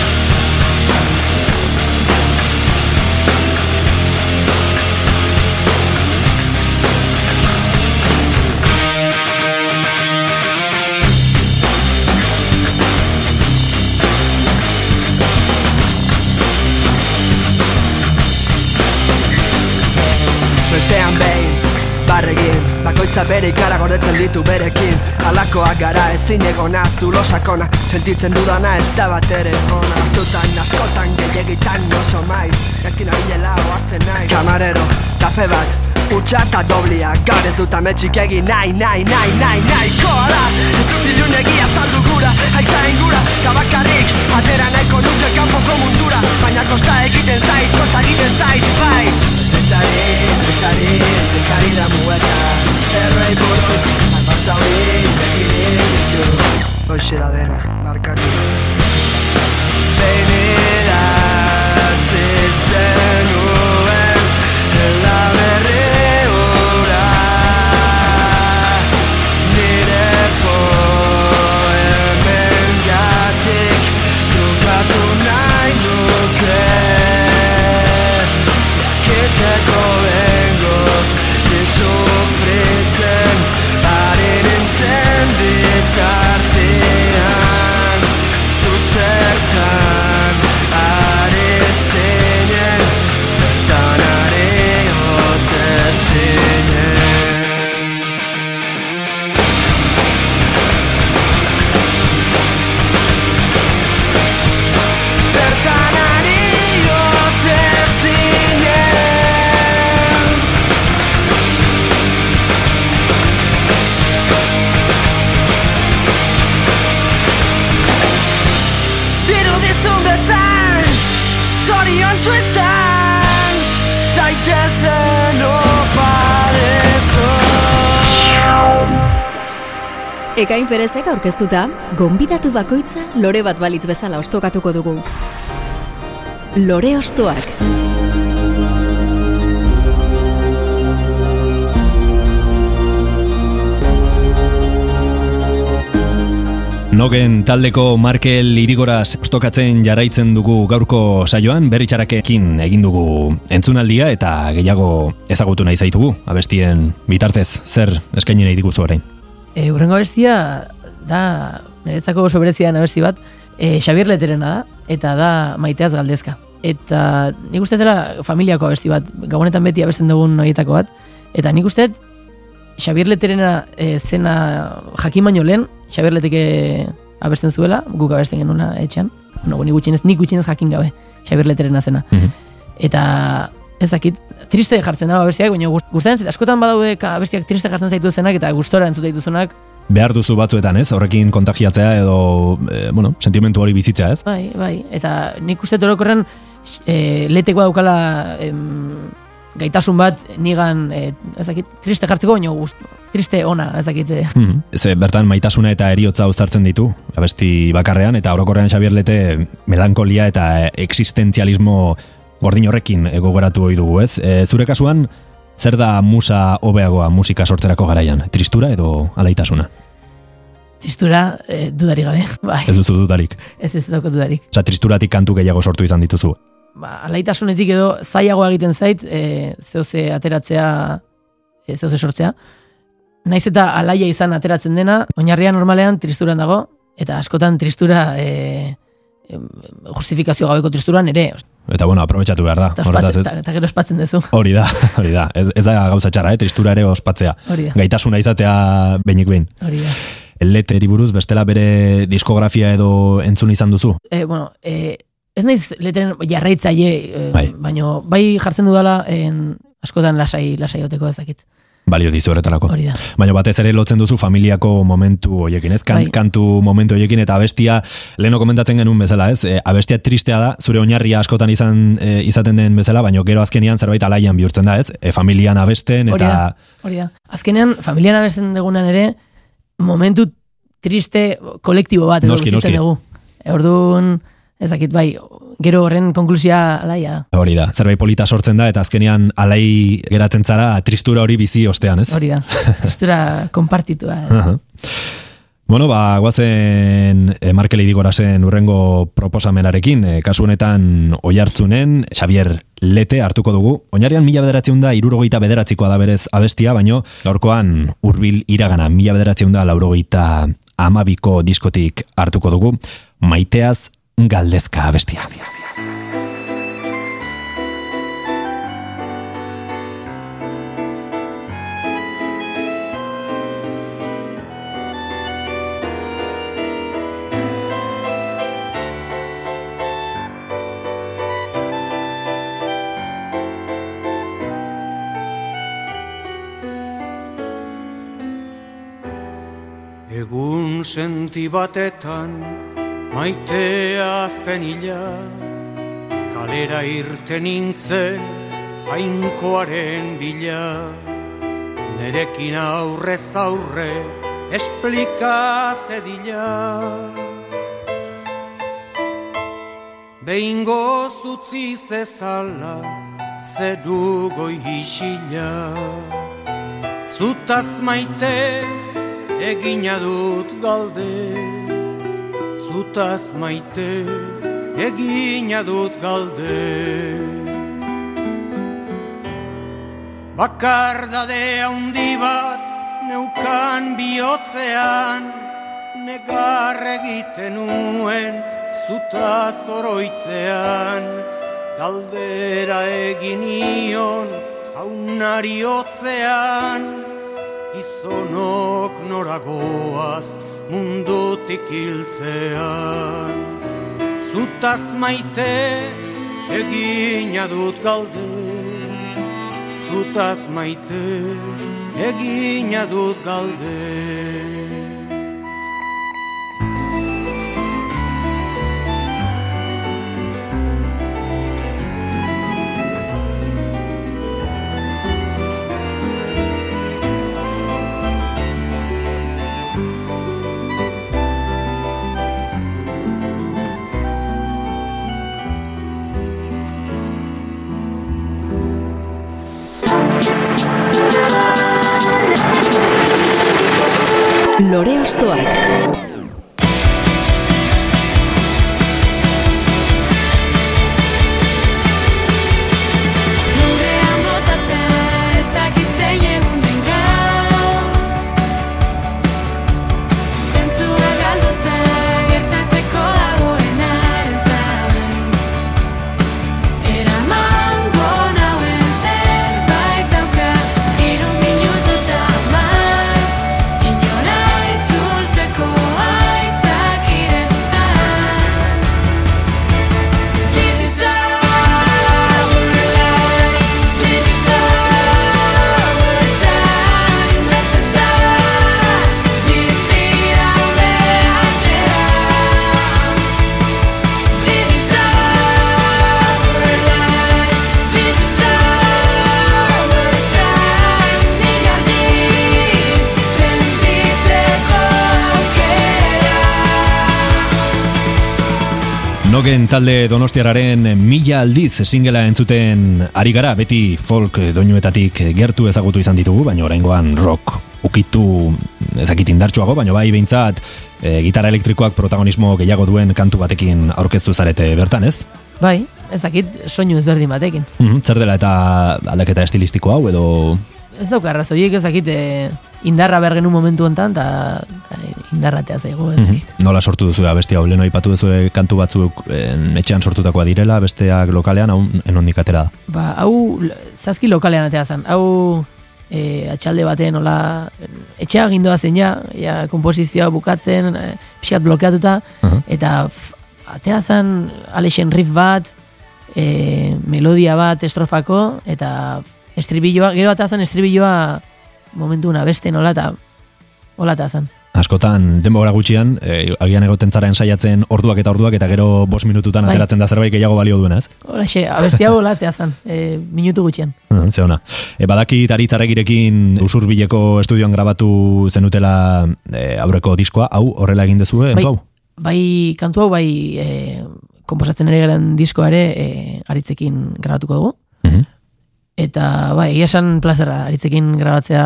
[SPEAKER 7] Bakoitza bere ikara gordetzen ditu berekin. Alakoak gara ezin egona zulo sakona Sentitzen dudana ez da bat ere ona. Zutan askotan gehiagitan oso maiz. Ezkin abilela oartzen nahi Kamarero, tafe bat, utxa eta doblia. Gaur ez dut ametxik egin nahi, nahi, nahi, nahi, nahi Koa da, ez dut ilun egia saldu gura Haitxa ingura, kabakarrik Atera nahiko nuke kanpoko mundura. Baina kosta egiten zait, kosta egiten zait, bai. Bezari, bezari, bezari da buruz, albatzauri, begirin ditu Hoxe da dena, barkatu
[SPEAKER 2] Ekain Perezek aurkeztuta, gonbidatu bakoitza lore bat balitz bezala ostokatuko dugu. Lore ostoak.
[SPEAKER 3] Nogen taldeko Markel Irigoraz ostokatzen jarraitzen dugu gaurko saioan, berritxarakekin egin dugu entzunaldia eta gehiago ezagutu nahi zaitugu, abestien bitartez, zer eskaini nahi diguzu orain.
[SPEAKER 6] E, urrengo abestia da, niretzako oso berezian abesti bat, e, Xabier Leterena da, eta da maiteaz galdezka. Eta nik uste dela familiako abesti bat, gabonetan beti abesten dugun noietako bat, eta nik uste Xabier Leterena e, zena jakin baino lehen, Xabier Leteke abesten zuela, guk abesten genuna etxean, no, nik gutxienez, nik gutxienez jakin gabe, Xabier Leterena zena.
[SPEAKER 3] Mhm.
[SPEAKER 6] Eta ez dakit, triste jartzen da abestiak, baina gust- gustatzen zait, askotan badaude abestiak triste jartzen zaitu zenak eta gustora entzute dituzunak,
[SPEAKER 3] Behar duzu batzuetan, ez? Horrekin kontagiatzea edo, e, bueno, sentimentu hori bizitzea, ez?
[SPEAKER 6] bai, bai, eta nik uste orokorren e, letek badaukala em, gaitasun bat nigan, e, ez dakit, triste jartzeko, baina gust, triste ona, ez dakit, e,
[SPEAKER 3] Mhm. Ze bertan maitasuna eta eriotza uztartzen ditu, abesti bakarrean, eta orokorrean Xabier Lete melankolia eta existentzialismo gordin horrekin gogoratu ohi dugu, ez? E, zure kasuan, zer da musa hobeagoa musika sortzerako garaian? Tristura edo alaitasuna?
[SPEAKER 6] tristura e, dudari gabe, bai,
[SPEAKER 3] Ez duzu dudarik.
[SPEAKER 6] ez ez dauko dudarik.
[SPEAKER 3] Osa, tristuratik kantu gehiago sortu izan dituzu.
[SPEAKER 6] Ba, alaitasunetik edo zailagoa egiten zait, e, zehoze ateratzea, e, zehoze sortzea. Naiz eta alaia izan ateratzen dena, oinarria normalean tristuran dago, eta askotan tristura e, justifikazio gabeko tristuran ere,
[SPEAKER 3] Eta bueno, aprobetxatu behar da.
[SPEAKER 6] eta, ospatzen, eta, eta gero ospatzen duzu.
[SPEAKER 3] Hori da, hori da. Ez, ez da gauza txarra, eh? tristura ere ospatzea.
[SPEAKER 6] Hori da,
[SPEAKER 3] Gaitasuna izatea behinik behin.
[SPEAKER 6] hori da.
[SPEAKER 3] Leteri buruz, bestela bere diskografia edo entzun izan duzu?
[SPEAKER 6] E, bueno, e, ez naiz leteren jarraitzaile, e,
[SPEAKER 3] Bai.
[SPEAKER 6] baino bai jartzen dudala en, askotan lasai, lasai oteko ezakit.
[SPEAKER 3] Balio dizu horretarako. Baina batez ere lotzen duzu familiako momentu hoiekin, ez? Kan,
[SPEAKER 6] Bai.
[SPEAKER 3] Kantu momentu hoiekin eta abestia, leheno komentatzen genuen bezala, ez? E, abestia tristea da, zure oinarria askotan izan e, izaten den bezala, baina gero azkenian zerbait alaian bihurtzen da, ez? E, familian abesten eta...
[SPEAKER 6] Hori da. Azkenean, familian abesten dugunan ere, momentu triste kolektibo bat edo
[SPEAKER 3] Noski, noski.
[SPEAKER 6] dugu. Orduan, ez dakit bai, gero horren konklusia alaia.
[SPEAKER 3] Hori da, zerbait polita sortzen da eta azkenean alai geratzen zara tristura hori bizi ostean, ez?
[SPEAKER 6] Hori da. Tristura konpartitua.
[SPEAKER 3] Aha. Bueno, ba, guazen e, Markel Idigorasen urrengo proposamenarekin, e, kasu honetan oihartzunen Xavier Lete hartuko dugu. Oinarrian mila bederatzeun da irurogeita bederatzikoa da berez abestia, baino gaurkoan hurbil iragana mila bederatzeun da laurogeita amabiko diskotik hartuko dugu. Maiteaz galdezka abestia.
[SPEAKER 8] Egun senti batetan maitea zen ila Kalera irten nintzen jainkoaren bila. Nerekin aurrez aurre esplika zedila. Behingo zutzi zezala zedu goi isila. Zutaz maite egina dut galde Zutaz maite egina dut galde. Bakardade handi bat neukan bihotzean Negar egiten nuen zutaz oroitzean. Galdera egin nion jaunari hotzean Gizonok noragoaz mundutik hiltzean Zutaz maite egina dut galde Zutaz maite egina dut galde
[SPEAKER 5] Lore Ostoak.
[SPEAKER 3] Nogen talde donostiararen mila aldiz singela entzuten ari gara, beti folk doinuetatik gertu ezagutu izan ditugu, baina oraingoan rock ukitu ezakit indartsuago, baina bai behintzat e, gitarra elektrikoak protagonismo gehiago duen kantu batekin aurkeztu zarete bertan, ez?
[SPEAKER 6] Bai, ez dakit soinu ezberdin batekin.
[SPEAKER 3] Mhm, Zer dela eta aldaketa estilistiko hau edo
[SPEAKER 6] Ez dauka arrazoiek ez dakit eh, indarra behar genuen momentu honetan, eta indarratea zaigu, ez
[SPEAKER 3] Mhm.
[SPEAKER 6] dakit.
[SPEAKER 3] Nola sortu duzu beste hau, leno ipatu duzu kantu batzuk en, etxean sortutakoa direla, besteak lokalean, hau enondik atera da.
[SPEAKER 6] Ba, hau zazki lokalean atea zen. Hau e, atxalde baten, hola, etxea gindoa zen ja, ja komposizioa bukatzen, e, pixat blokeatuta,
[SPEAKER 3] Aha.
[SPEAKER 6] eta f, atea zen Alexen riff bat, e, melodia bat estrofako, eta estribilloa, gero atea zen estribilloa momentu una beste nola, eta hola atea zen.
[SPEAKER 3] Askotan, denbora gutxian, e, agian egoten zara ensaiatzen orduak eta orduak, eta gero bost minututan
[SPEAKER 6] Bai.
[SPEAKER 3] ateratzen da zerbait gehiago balio duena, ez?
[SPEAKER 6] Hola, abesti hau hola atea zen, e, minutu gutxian.
[SPEAKER 3] Uh, ze ona. E, badakit aritzaregirekin usurbileko estudioan grabatu zenutela e, aurreko diskoa, hau horrela egin duzu,
[SPEAKER 6] bai,
[SPEAKER 3] hau?
[SPEAKER 6] bai, kantu hau bai e, komposatzen ere garen diskoa ere e, aritzekin grabatuko dugu. Eta bai, egia esan plazera aritzekin grabatzea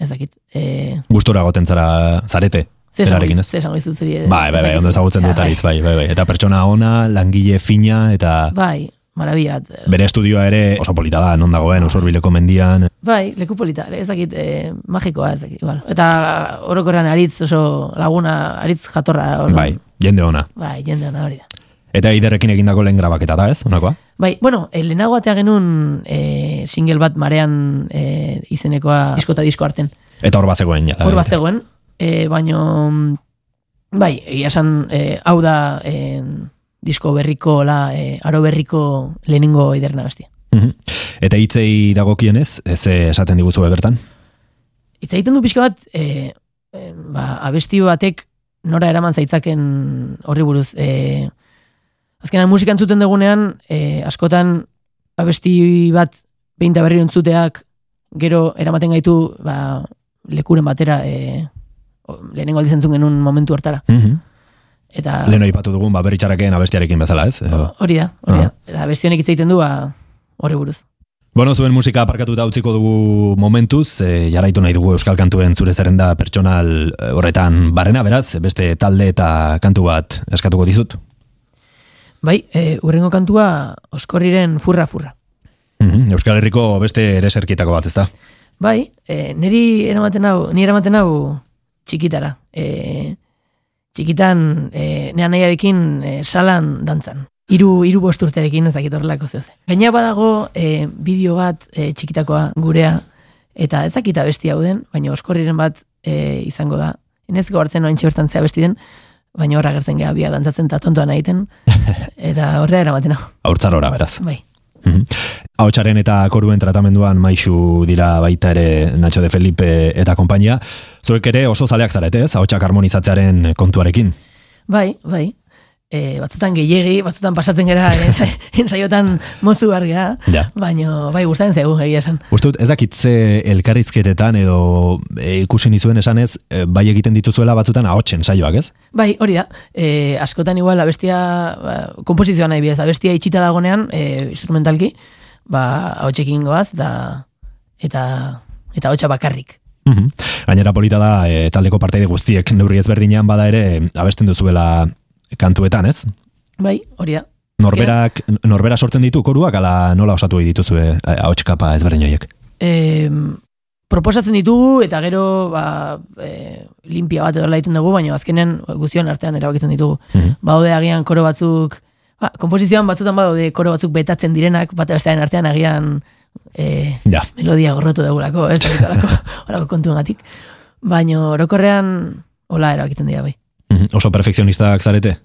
[SPEAKER 6] ez dakit. E,
[SPEAKER 3] Gustora goten zara zarete.
[SPEAKER 6] ze
[SPEAKER 3] Berarekin,
[SPEAKER 6] esango
[SPEAKER 3] ez?
[SPEAKER 6] ze esango izut zuri. e,
[SPEAKER 3] Bai, bai, bai, ondo ezagutzen dut aritz, bai, bai, bai. Eta pertsona ona, langile fina, eta
[SPEAKER 6] Bai, marabia.
[SPEAKER 3] bere estudioa ere oso polita da, non dagoen, usurbileko mendian.
[SPEAKER 6] Bai, leku polita, ez dakit, e, magikoa ez dakit, igual. Eta orokorrean aritz oso laguna, aritz jatorra. Or,
[SPEAKER 3] Bai, jende ona.
[SPEAKER 6] Bai, jende ona hori da.
[SPEAKER 3] Eta iderrekin egindako lehen grabaketa da, ez? Honakoa?
[SPEAKER 6] Bai, bueno, eh, lehenago atea genuen e, single bat marean e, izenekoa disko eta disko arten.
[SPEAKER 3] Eta hor bazegoen, ja.
[SPEAKER 6] Hor bat zegoen, e, baino, bai, egia esan, e, hau da e, disko berriko, la, e, aro berriko lehenengo iderna bestia.
[SPEAKER 3] Mhm. Eta hitzei dagokienez, ez esaten diguzu bertan?
[SPEAKER 6] Itza egiten du pixka bat, e, e, ba, abesti batek nora eraman zaitzaken horri buruz. E, azkenan musika entzuten dugunean, e, askotan abesti bat peinta berri entzuteak gero eramaten gaitu ba, lekuren batera e, o- lehenengo aldiz entzun genuen momentu hortara.
[SPEAKER 3] Mhm.
[SPEAKER 6] Eta
[SPEAKER 3] Leno ipatu dugun, ba, beritxaraken abestiarekin bezala, ez? Edo-
[SPEAKER 6] hori da, hori da.
[SPEAKER 3] Ah.
[SPEAKER 6] Eta abesti honek hitz egiten du ba, horri buruz.
[SPEAKER 3] Bueno, zuen musika aparkatuta utziko dugu momentuz, e, jarraitu nahi dugu Euskal Kantuen zure zerrenda pertsonal horretan barrena, beraz, beste talde eta kantu bat eskatuko dizut.
[SPEAKER 6] Bai, e, urrengo kantua oskorriren furra-furra.
[SPEAKER 3] Mhm, Euskal Herriko beste ereserkietako bat, ez da?
[SPEAKER 6] Bai, e, niri eramaten hau, ni eramaten hau txikitara. E, txikitan, e, nea nahiarekin e, salan dantzan. Hiru hiru bost urterekin ez dakit horrelako zeu zen. Gaina badago e, bideo bat e, txikitakoa gurea eta ez dakit abesti hau den, baina oskorriren bat e, izango da. Enez hartzen oaintxe bertan zea besti den, baina horra gertzen geha bia dantzatzen eta tontoan egiten. Eta horrea eramaten hau.
[SPEAKER 3] Haurtzarora, beraz.
[SPEAKER 6] Bai.
[SPEAKER 3] Mhm. Ahotsaren eta koruen tratamenduan maixu dira baita ere Nacho de Felipe eta konpainia. Zuek ere oso zaleak zarete, ez? Ahotsak harmonizatzearen kontuarekin.
[SPEAKER 6] Bai, bai. E, batzutan gehiegi, batzutan pasatzen ensai, ensaiotan mozu argea,
[SPEAKER 3] Ja.
[SPEAKER 6] baino bai gustatzen zaigu egia esan.
[SPEAKER 3] Uste dut, ez dakit ze elkarrizketetan edo e, ikusi nizuen esanez, e, bai egiten dituzuela batzutan ahotsen saioak, ez?
[SPEAKER 6] Bai, hori da. E, askotan igual abestia, ba, komposizioa nahi bidez, abestia itxita dagonean, e, instrumentalki, ba, hautsekin goaz, da, eta, eta hotxa bakarrik.
[SPEAKER 3] Mhm. Gainera polita da, e, taldeko parteide guztiek neurri ezberdinean bada ere abesten duzuela kantuetan, ez?
[SPEAKER 6] Bai, hori da.
[SPEAKER 3] Norberak, norbera sortzen ditu koruak, ala nola osatu dituzue ahots kapa ezberdin horiek?
[SPEAKER 6] E, proposatzen ditugu eta gero ba, e, limpia bat edo egiten dugu, baina azkenen guztion artean erabakitzen ditugu.
[SPEAKER 3] Mhm.
[SPEAKER 6] Baude agian koro batzuk, ba, komposizioan batzutan badaude koro batzuk betatzen direnak, bata bestearen artean agian e,
[SPEAKER 3] Ja.
[SPEAKER 6] melodia gorrotu dugulako, ez horrelako horrelako kontuengatik. Baina orokorrean hola erabakitzen dira bai.
[SPEAKER 3] Mhm. Oso perfekzionistak zarete?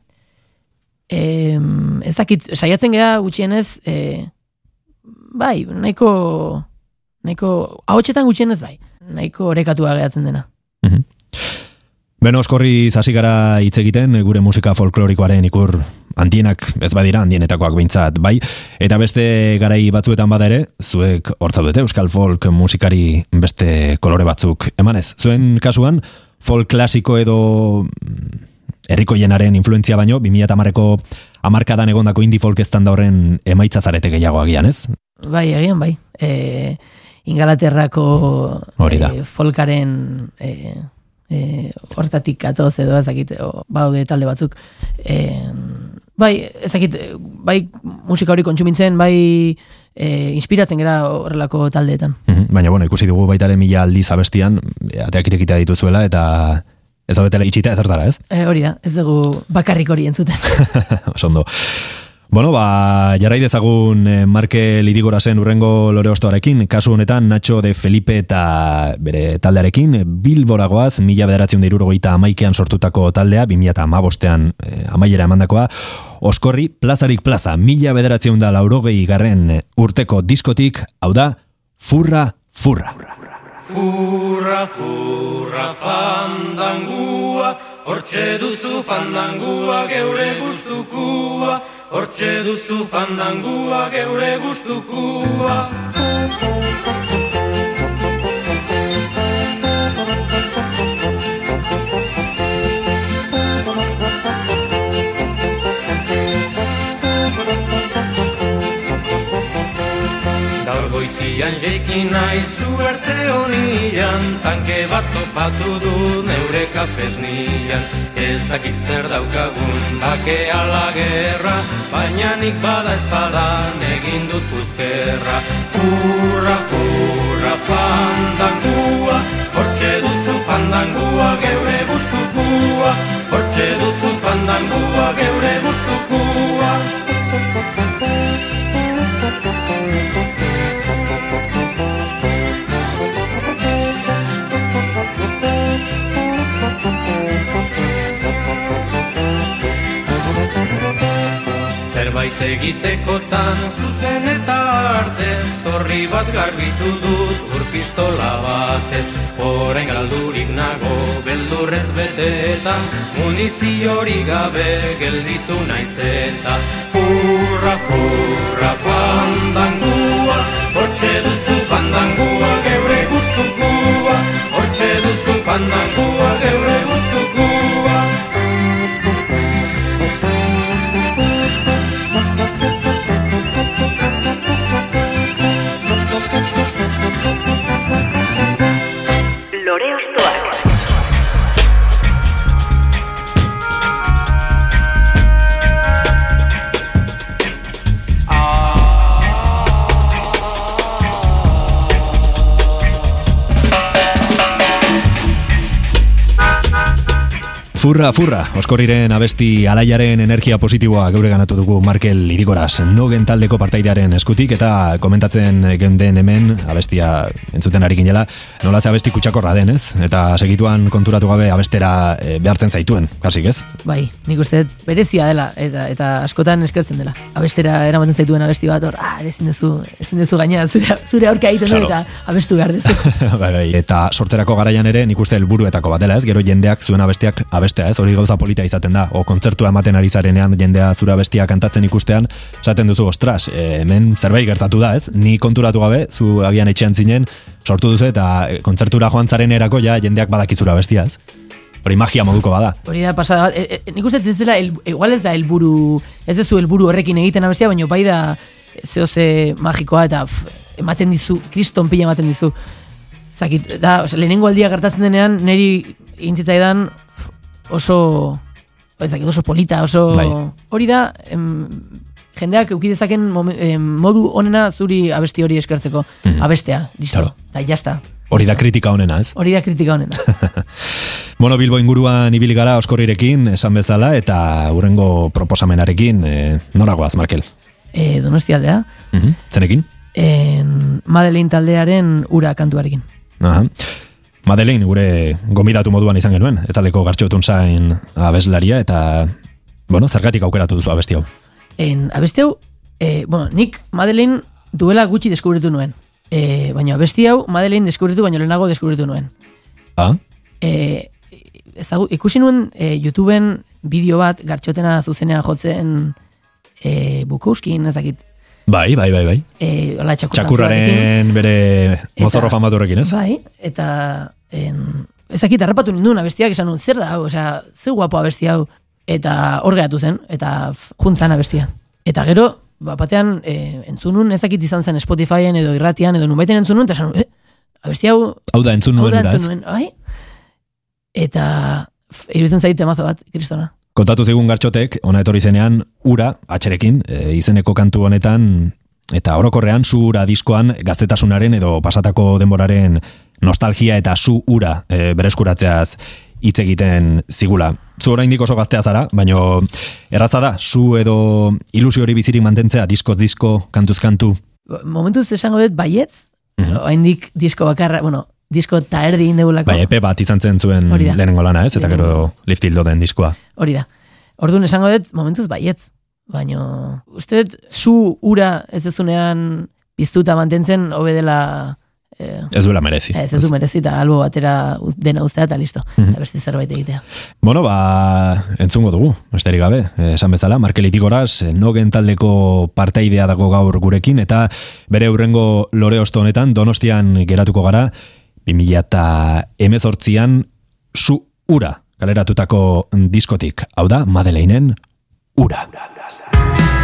[SPEAKER 6] E, ez dakit, saiatzen gara gutxienez, e, bai, nahiko, nahiko, ahotsetan gutxienez bai, nahiko orekatua geratzen dena.
[SPEAKER 3] Beno, oskorri zasi gara hitz egiten, gure musika folklorikoaren ikur handienak, ez badira handienetakoak behintzat, bai, eta beste garai batzuetan bada ere, zuek hortzaudete euskal folk musikari beste kolore batzuk emanez. Zuen kasuan, folk klasiko edo mm, herrikoienaren influentzia baino, 2010ko amarkadan egondako indie folk estanda horren emaitza zarete gehiago agian, ez?
[SPEAKER 6] Bai, egian bai. E, Ingalaterrako
[SPEAKER 3] Hori da.
[SPEAKER 6] e, folkaren e, e, hortatik katoz edo ezakit, baude talde batzuk. E, bai, ezakit, bai musika hori kontsumintzen, bai e, inspiratzen gera horrelako taldeetan.
[SPEAKER 3] Mhm, Baina, bueno, ikusi dugu baitaren mila aldiz abestian, e, ateak irekita dituzuela, eta ez daudetela itxita ezertara, ez?
[SPEAKER 6] E, hori da, ez dugu bakarrik hori entzuten.
[SPEAKER 3] Oso ondo. Bueno, ba, jarrai dezagun eh, Marke Lidigorazen urrengo lore ostoarekin, kasu honetan Nacho de Felipe eta bere taldearekin, Bilboragoaz, mila bederatzen da amaikean sortutako taldea, 2000 eta amabostean eh, amaiera emandakoa, Oskorri, plazarik plaza, mila bederatzen da laurogei garren urteko diskotik, hau da, furra, furra.
[SPEAKER 9] Furra, furra, fandangua, hortxe duzu fandangua geure gustukua, hortxe duzu fandangua geure gustukua. Goizian jeiki nahi zuerte honian Tanke bat topatu du neure kafesnian Ez dakit zer daukagun bake ala gerra Baina nik bada espadan egin dut puzkerra Furra, furra, fandangua Hortxe duzu fandangua geure gustukua Hortxe duzu fandangua geure gustukua Zerbait egitekotan zuzen eta artez Torri bat garbitu dut ur pistola batez. Orain galdurik nago beldurrez betetan Muniziorik gabe gelditu naiz eta. Furra, furra, fandangua Hortxe duzu fandangua geure gustukua Hortxe duzu fandangua geure gustukua
[SPEAKER 3] Furra, furra, oskorriren abesti alaiaren energia positiboa geure ganatu dugu Markel Irigoraz, nogen taldeko partaidearen eskutik eta komentatzen geunden hemen abestia entzuten ari ginela, nola ze abesti kutsakorra den, ez? Eta segituan konturatu gabe abestera eh, behartzen zaituen, kasik ez?
[SPEAKER 6] Bai, nik uste berezia dela eta eta askotan eskertzen dela. Abestera eramaten zaituen abesti bat hor, ah, ezin duzu, ezin duzu gaina zure zure aurka egiten
[SPEAKER 3] Claro.
[SPEAKER 6] eta abestu behar duzu.
[SPEAKER 3] bai, bai. Eta sortzerako garaian ere nik uste helburuetako bat dela, ez? Gero jendeak zuen abestiak abestea, ez? Hori gauza polita izaten da. O kontzertua ematen ari zarenean jendea zure abestia kantatzen ikustean, esaten duzu, ostras, eh, hemen zerbait gertatu da, ez? Ni konturatu gabe, zu agian etxean zinen, sortu duzu eta eh, kontzertura joan zaren erako ja jendeak badakizura abestia, ez? Hori magia moduko bada.
[SPEAKER 6] Hori da pasada e, e, nik uste ez dela, el, igual ez da helburu, ez dezu helburu horrekin egiten abestia, baina bai da zehose magikoa eta pf, ematen dizu, kriston pila ematen dizu. zakit, da, ose, lehenengo aldia gertatzen denean, niri intzitzaidan oso, ez dakit, oso polita, oso...
[SPEAKER 3] Bai.
[SPEAKER 6] Hori da, em, jendeak euki dezaken modu onena zuri abesti hori eskertzeko.
[SPEAKER 3] Mhm.
[SPEAKER 6] Abestea, listo,
[SPEAKER 3] Claro.
[SPEAKER 6] da, jazta.
[SPEAKER 3] Hori da kritika honena, ez?
[SPEAKER 6] Hori da kritika honena.
[SPEAKER 3] Bueno, Bilbo inguruan ibili gara oskorrirekin, esan bezala, eta urrengo proposamenarekin, e, noragoaz, Markel?
[SPEAKER 6] e, donostialdea,
[SPEAKER 3] Mhm. Zenekin?
[SPEAKER 6] en, Madeleine taldearen ura kantuarekin.
[SPEAKER 3] Aha. Madeleine gure gomidatu moduan izan genuen, eta leko gartxotun zain abeslaria, eta, bueno, zergatik aukeratu duzu abesti hau.
[SPEAKER 6] En, abesti hau, e, bueno, nik Madeleine duela gutxi deskubritu nuen. E, baina abesti hau Madeleine deskubritu, baina lehenago deskubritu nuen.
[SPEAKER 3] Ah?
[SPEAKER 6] E, ezagu, ikusi nuen e, YouTubeen bideo bat gartxotena zuzenean jotzen e, Bukowskin, ezakit,
[SPEAKER 3] Bai, bai, bai, bai.
[SPEAKER 6] e, hola, txakur
[SPEAKER 3] Txakurraren bere mozorro
[SPEAKER 6] Eta-
[SPEAKER 3] famaturekin, ez?
[SPEAKER 6] Bai, eta en, ezakit harrapatu ninduen abestiak esan nuen, zer da hau, osea, ze guapo abesti hau, eta hor gehatu zen, eta juntzan abestia. Eta gero, ba, batean, e, entzunun ezakit izan zen Spotifyen edo irratian edo nubaiten entzunun, eta esan eh, abesti hau,
[SPEAKER 3] Hau da, entzun
[SPEAKER 6] hau
[SPEAKER 3] nuen
[SPEAKER 6] da entzun
[SPEAKER 3] ez?
[SPEAKER 6] nuen, bai? Eta, f- iruditzen zait temazo bat, kristona.
[SPEAKER 3] Kontatu zigun gartxotek, ona etorri zenean, ura, atxerekin, e, izeneko kantu honetan, eta orokorrean zu ura diskoan gaztetasunaren edo pasatako denboraren nostalgia eta zu ura e, bereskuratzeaz hitz egiten zigula. Zu oraindik oso gaztea zara, baino erraza da, zu edo ilusio hori bizirik mantentzea diskoz disko, kantuz kantu.
[SPEAKER 6] Momentuz esango dut baietz,
[SPEAKER 3] Mhm.
[SPEAKER 6] oraindik disko bakarra, bueno, disko eta erdi indegulako.
[SPEAKER 3] Bai, epe bat izan zen zuen lehenengo lana, ez? Eta gero liftildo den diskoa.
[SPEAKER 6] Hori da. Orduan esango dut, momentuz baietz. Baina, uste dut, zu ura ez ezunean piztuta mantentzen, hobe dela... Eh,
[SPEAKER 3] Ez duela merezi.
[SPEAKER 6] ez ez du merezi eta albo batera dena ustea eta listo. Eta beste zerbait egitea.
[SPEAKER 3] Bueno, ba, entzungo dugu, besterik gabe. Eh, Esan bezala, Markel Itigoraz, eh, nogen taldeko parteidea dago gaur gurekin, eta bere hurrengo lore osto honetan, donostian geratuko gara, 2000 eta emezortzian, zu ura, kaleratutako diskotik. Hau da, Madeleinen ura.
[SPEAKER 2] Ekain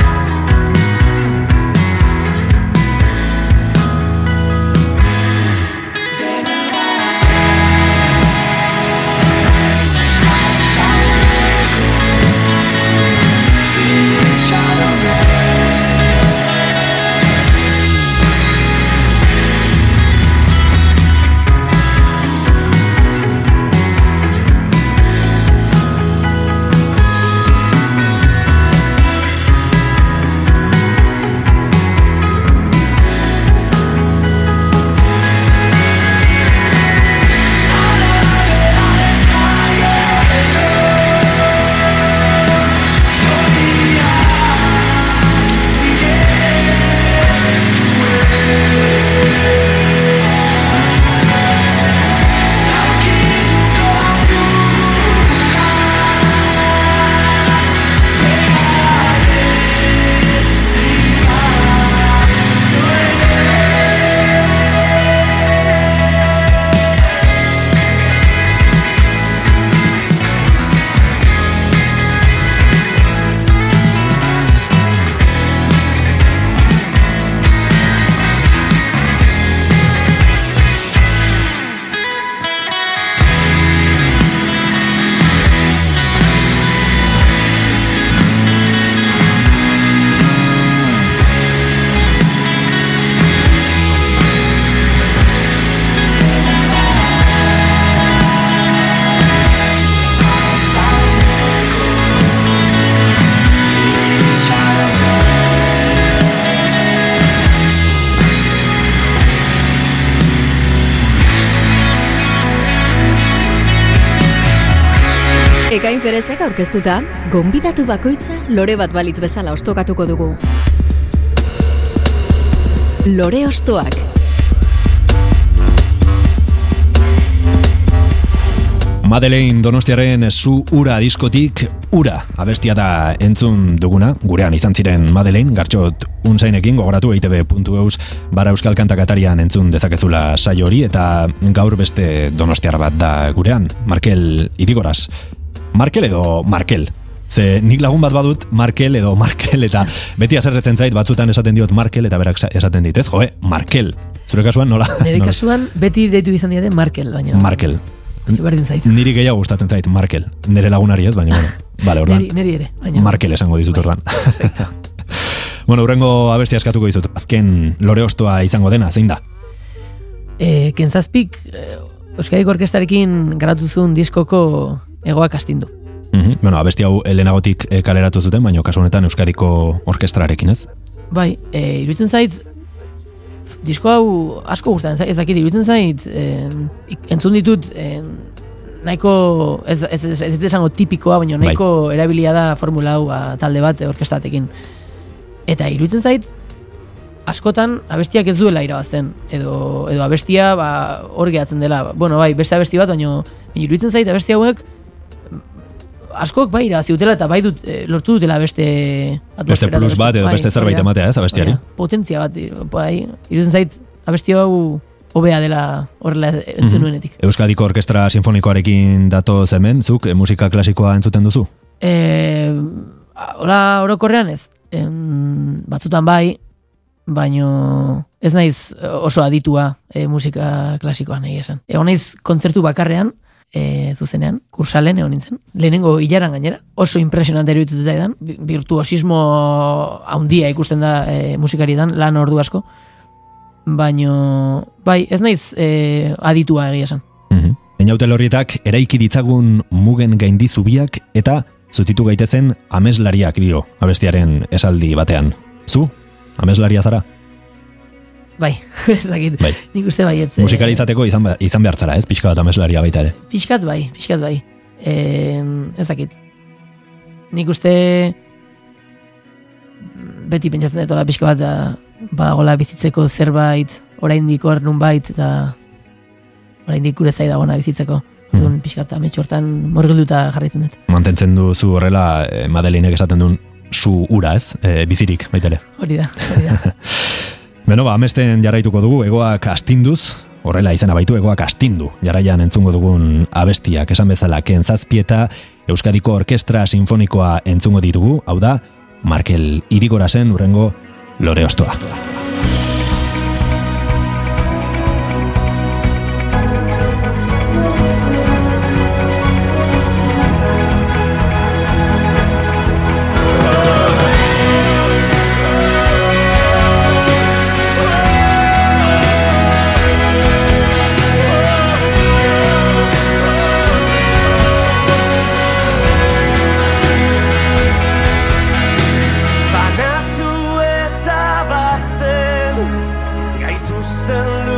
[SPEAKER 2] perezek aurkeztuta, gonbidatu bakoitza lore bat balitz bezala ostokatuko dugu. Lore ostoak.
[SPEAKER 3] Madeleine Donostiaren zu ura diskotik ura abestia da entzun duguna, gurean izan ziren Madeleine, gartxot unsainekin gogoratu eitb.eus bara euskal kantakatarian entzun dezakezula saio hori eta gaur beste donostiar bat da gurean, Markel Irigoraz. Markel edo Markel? Ze nik lagun bat badut Markel edo Markel eta beti aserretzen zait batzutan esaten diot Markel eta berak sa- esaten dit, ez? Joe, Markel. Zure kasuan nola?
[SPEAKER 6] Nire kasuan beti deitu izan diate Markel, baina...
[SPEAKER 3] Markel.
[SPEAKER 6] Berdin zait.
[SPEAKER 3] Niri gehiago gustatzen zait Markel. Nire lagunari ez, baina bueno. Vale, ordan.
[SPEAKER 6] Neri, neri ere, baina...
[SPEAKER 3] Markel esango dizut ordan. bueno, urrengo abestia eskatuko dizut. Azken lore ostoa izango dena, zein da?
[SPEAKER 6] E, Kentzazpik, e, Euskadiko Orkestarekin garatu zuen diskoko egoak astindu.
[SPEAKER 3] Mhm. Bueno, abesti hau lehenagotik eh, kaleratu zuten, baina kasu honetan Euskadiko orkestrarekin, ez?
[SPEAKER 6] Bai, e, iruditzen zait, disko hau asko gustatzen zait, ez dakit, iruditzen zait, e, entzun ditut, e, nahiko, ez, ez, ez, ez, esango tipikoa, baina
[SPEAKER 3] Bai.
[SPEAKER 6] nahiko erabilia da formula hau ba, talde bat orkestatekin. Eta iruditzen zait, askotan abestiak ez duela irabazten, edo, edo abestia ba, hor gehatzen dela. Bueno, bai, beste abesti bat, baina iruditzen zait abesti hauek askok bai irabazi dutela eta bai dut, eh, lortu dutela beste
[SPEAKER 3] Beste plus bat edo
[SPEAKER 6] bai,
[SPEAKER 3] beste zerbait
[SPEAKER 6] hori da.
[SPEAKER 3] ematea, ez, abestiari?
[SPEAKER 6] Potentzia bat, bai, iruditzen zait, abesti hau hobea dela horrela entzun
[SPEAKER 3] Mhm.
[SPEAKER 6] nuenetik.
[SPEAKER 3] Euskadiko Orkestra Sinfonikoarekin dato hemen, zuk eh, musika klasikoa entzuten duzu?
[SPEAKER 6] E, hola orokorrean ez. Em, batzutan bai, baino ez naiz oso aditua e, musika klasikoan nahi esan. Egon naiz kontzertu bakarrean, e, zuzenean, kursalen egon nintzen. Lehenengo hilaran gainera, oso impresionante eruditu zaidan, bi- virtuosismo handia ikusten da e, musikaridan, lan ordu asko. Baino, bai, ez naiz e, aditua egia esan.
[SPEAKER 3] Mhm. Einaute horrietak eraiki ditzagun mugen gaindi zubiak eta zutitu gaitezen ameslariak dio abestiaren esaldi batean. Zu? Ameslaria zara?
[SPEAKER 6] Bai, ez dakit.
[SPEAKER 3] Bai.
[SPEAKER 6] Nik uste baietz. e,
[SPEAKER 3] Musikari izateko izan, be- izan behar zara, ez? Pixka bat ameslaria baita ere.
[SPEAKER 6] Pixkat bai, pixkat bai. E, ez dakit. Nik uste beti pentsatzen dut hola pixka bat da, badagola bizitzeko zerbait, oraindik hor nunbait, eta oraindik gure zai dagoena bizitzeko. Orduan pixkat ametxo hortan morgilduta jarraitzen dut.
[SPEAKER 3] Mantentzen duzu horrela eh, Madelinek esaten duen zu ura, ez? Eh, bizirik, baita ere.
[SPEAKER 6] Hori da, hori da.
[SPEAKER 3] Beno, ba, amesten jarraituko dugu, egoak astinduz, horrela izena baitu egoak astindu. Jarraian entzungo dugun abestiak, esan bezala, ken zazpieta, Euskadiko Orkestra Sinfonikoa entzungo ditugu, hau da, Markel Irigorasen urrengo lore ostoa.
[SPEAKER 4] ghost and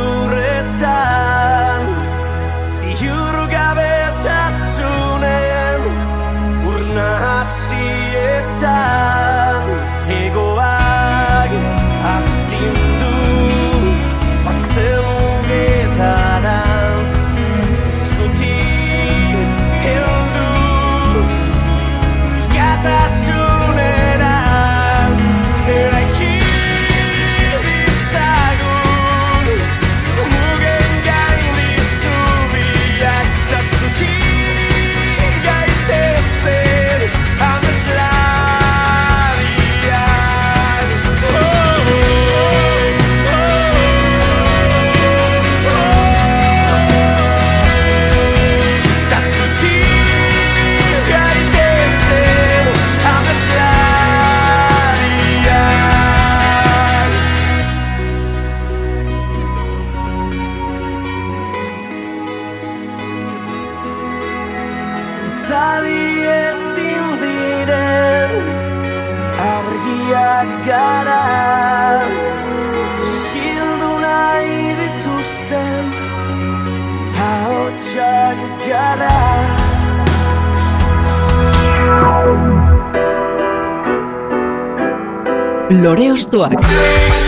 [SPEAKER 2] Lore ostoak.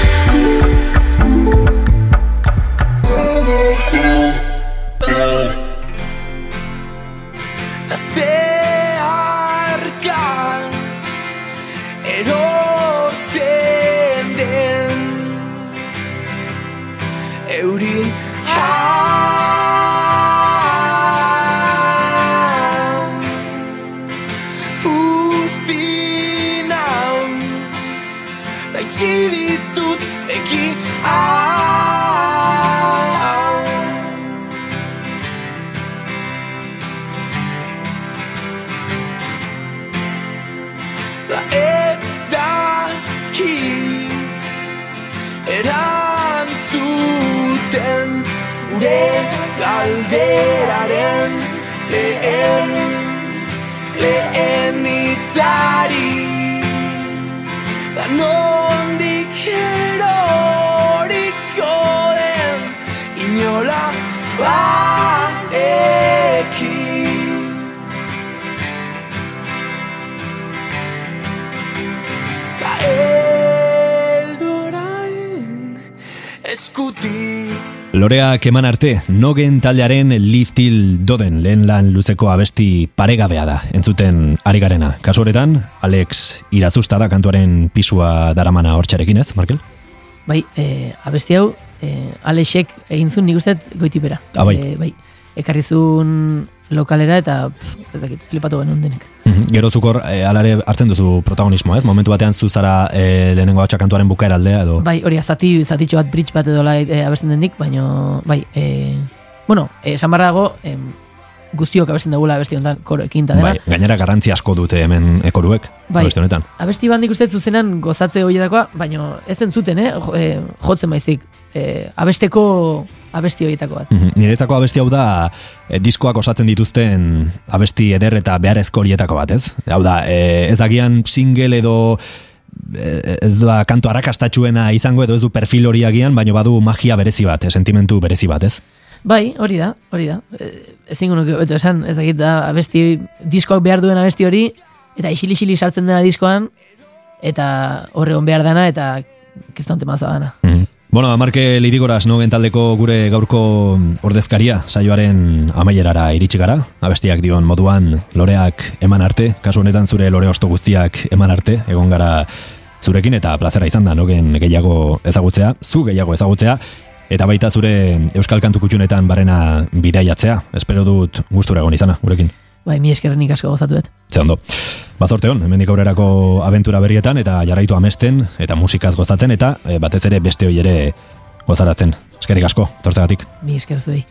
[SPEAKER 3] Loreak eman arte, nogen taldearen Live Till Doden lehen lan luzeko abesti paregabea da, entzuten ari garena. Kasu honetan, Alex irazusta da kantuaren pisua daramana hortxarekin ez, Markel?
[SPEAKER 6] Bai, e, abesti hau, e, Alexek egin zuen nik uste dut goitipera.
[SPEAKER 3] Ah, bai.
[SPEAKER 6] E, bai. Ekarri zuen lokalera eta pff, ez dakit, flipatu genuen denek.
[SPEAKER 3] Mhm. Gero zukor, e, alare hartzen duzu protagonismoa, ez? Momentu batean zu zara e, lehenengo hatxa kantuaren bukaera aldea, edo...
[SPEAKER 6] Bai, hori zati, zatitxo bat bridge bat edo e, abesten denik, baino, bai, e, bueno, e, esan barra dago, em, guztiok abesten dugula abesti honetan koroekin eta dena.
[SPEAKER 3] Bai, gainera garrantzi asko dute hemen ekoruek,
[SPEAKER 6] Bai.
[SPEAKER 3] abesti honetan.
[SPEAKER 6] Abesti bat nik uste zuzenan gozatze horietakoa, baino ez entzuten, eh? Eh, jotzen baizik. Eh, abesteko abesti horietako bat.
[SPEAKER 3] Mhm. Niretzako abesti hau da e, diskoak osatzen dituzten abesti eder eta beharrezko horietako bat, ez? Hau da, e, ez agian single edo ez da kantu arrakastatxuena izango edo ez du perfil hori agian, baino badu magia berezi bat, sentimentu berezi bat, ez?
[SPEAKER 6] Bai, hori da, hori da. E, ezin nuke beto esan, ez dakit da, abesti, diskoak behar duen abesti hori, eta isili-isili sartzen dena diskoan, eta horregon behar dana, eta kriston temaza dana.
[SPEAKER 3] Mhm. Bueno, Marke Lidigoras nogen taldeko gure gaurko ordezkaria saioaren amaierara iritsi gara. Abestiak dion moduan loreak eman arte, kasu honetan zure lore osto guztiak eman arte, egon gara zurekin eta plazera izan da nogen gehiago ezagutzea, zu gehiago ezagutzea, eta baita zure Euskal Kantu Kutxunetan barrena bidaiatzea. Espero dut gustura egon izana, gurekin.
[SPEAKER 6] Bai, mi eskerrenik asko gozatu dut.
[SPEAKER 3] Ze ondo. Bazorte hon, hemendik aurrerako abentura berrietan eta jarraitu amesten eta musikaz gozatzen eta e, batez ere beste hoi ere gozaratzen. Eskerrik asko, tortzegatik.
[SPEAKER 6] Mi esker zuei.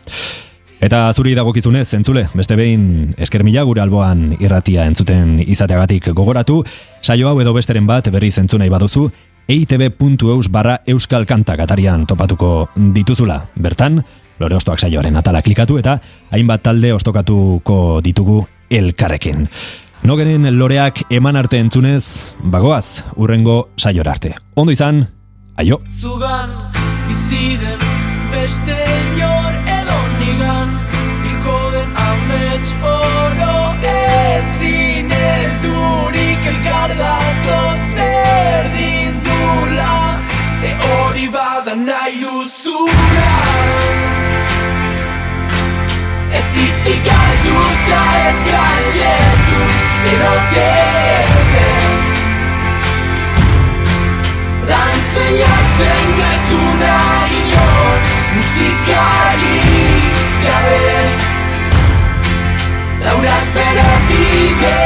[SPEAKER 3] Eta zuri dagokizunez, entzule, beste behin esker mila gure alboan irratia entzuten izateagatik gogoratu, saio hau edo besteren bat berri zentzu nahi baduzu, eitb.eus barra euskal kantak atarian topatuko dituzula. Bertan, lore ostoak saioaren atala klikatu eta hainbat talde ostokatuko ditugu elkarrekin. Nogeren loreak eman arte entzunez, bagoaz, urrengo saiora arte. Ondo izan, aio!
[SPEAKER 4] Zugan bizi den beste inor nahi duzura Ez hitzik galdu eta ez galdetu Zer ote den Dantzen jartzen gertu nahion Musikari gabe. Laurak bere bidea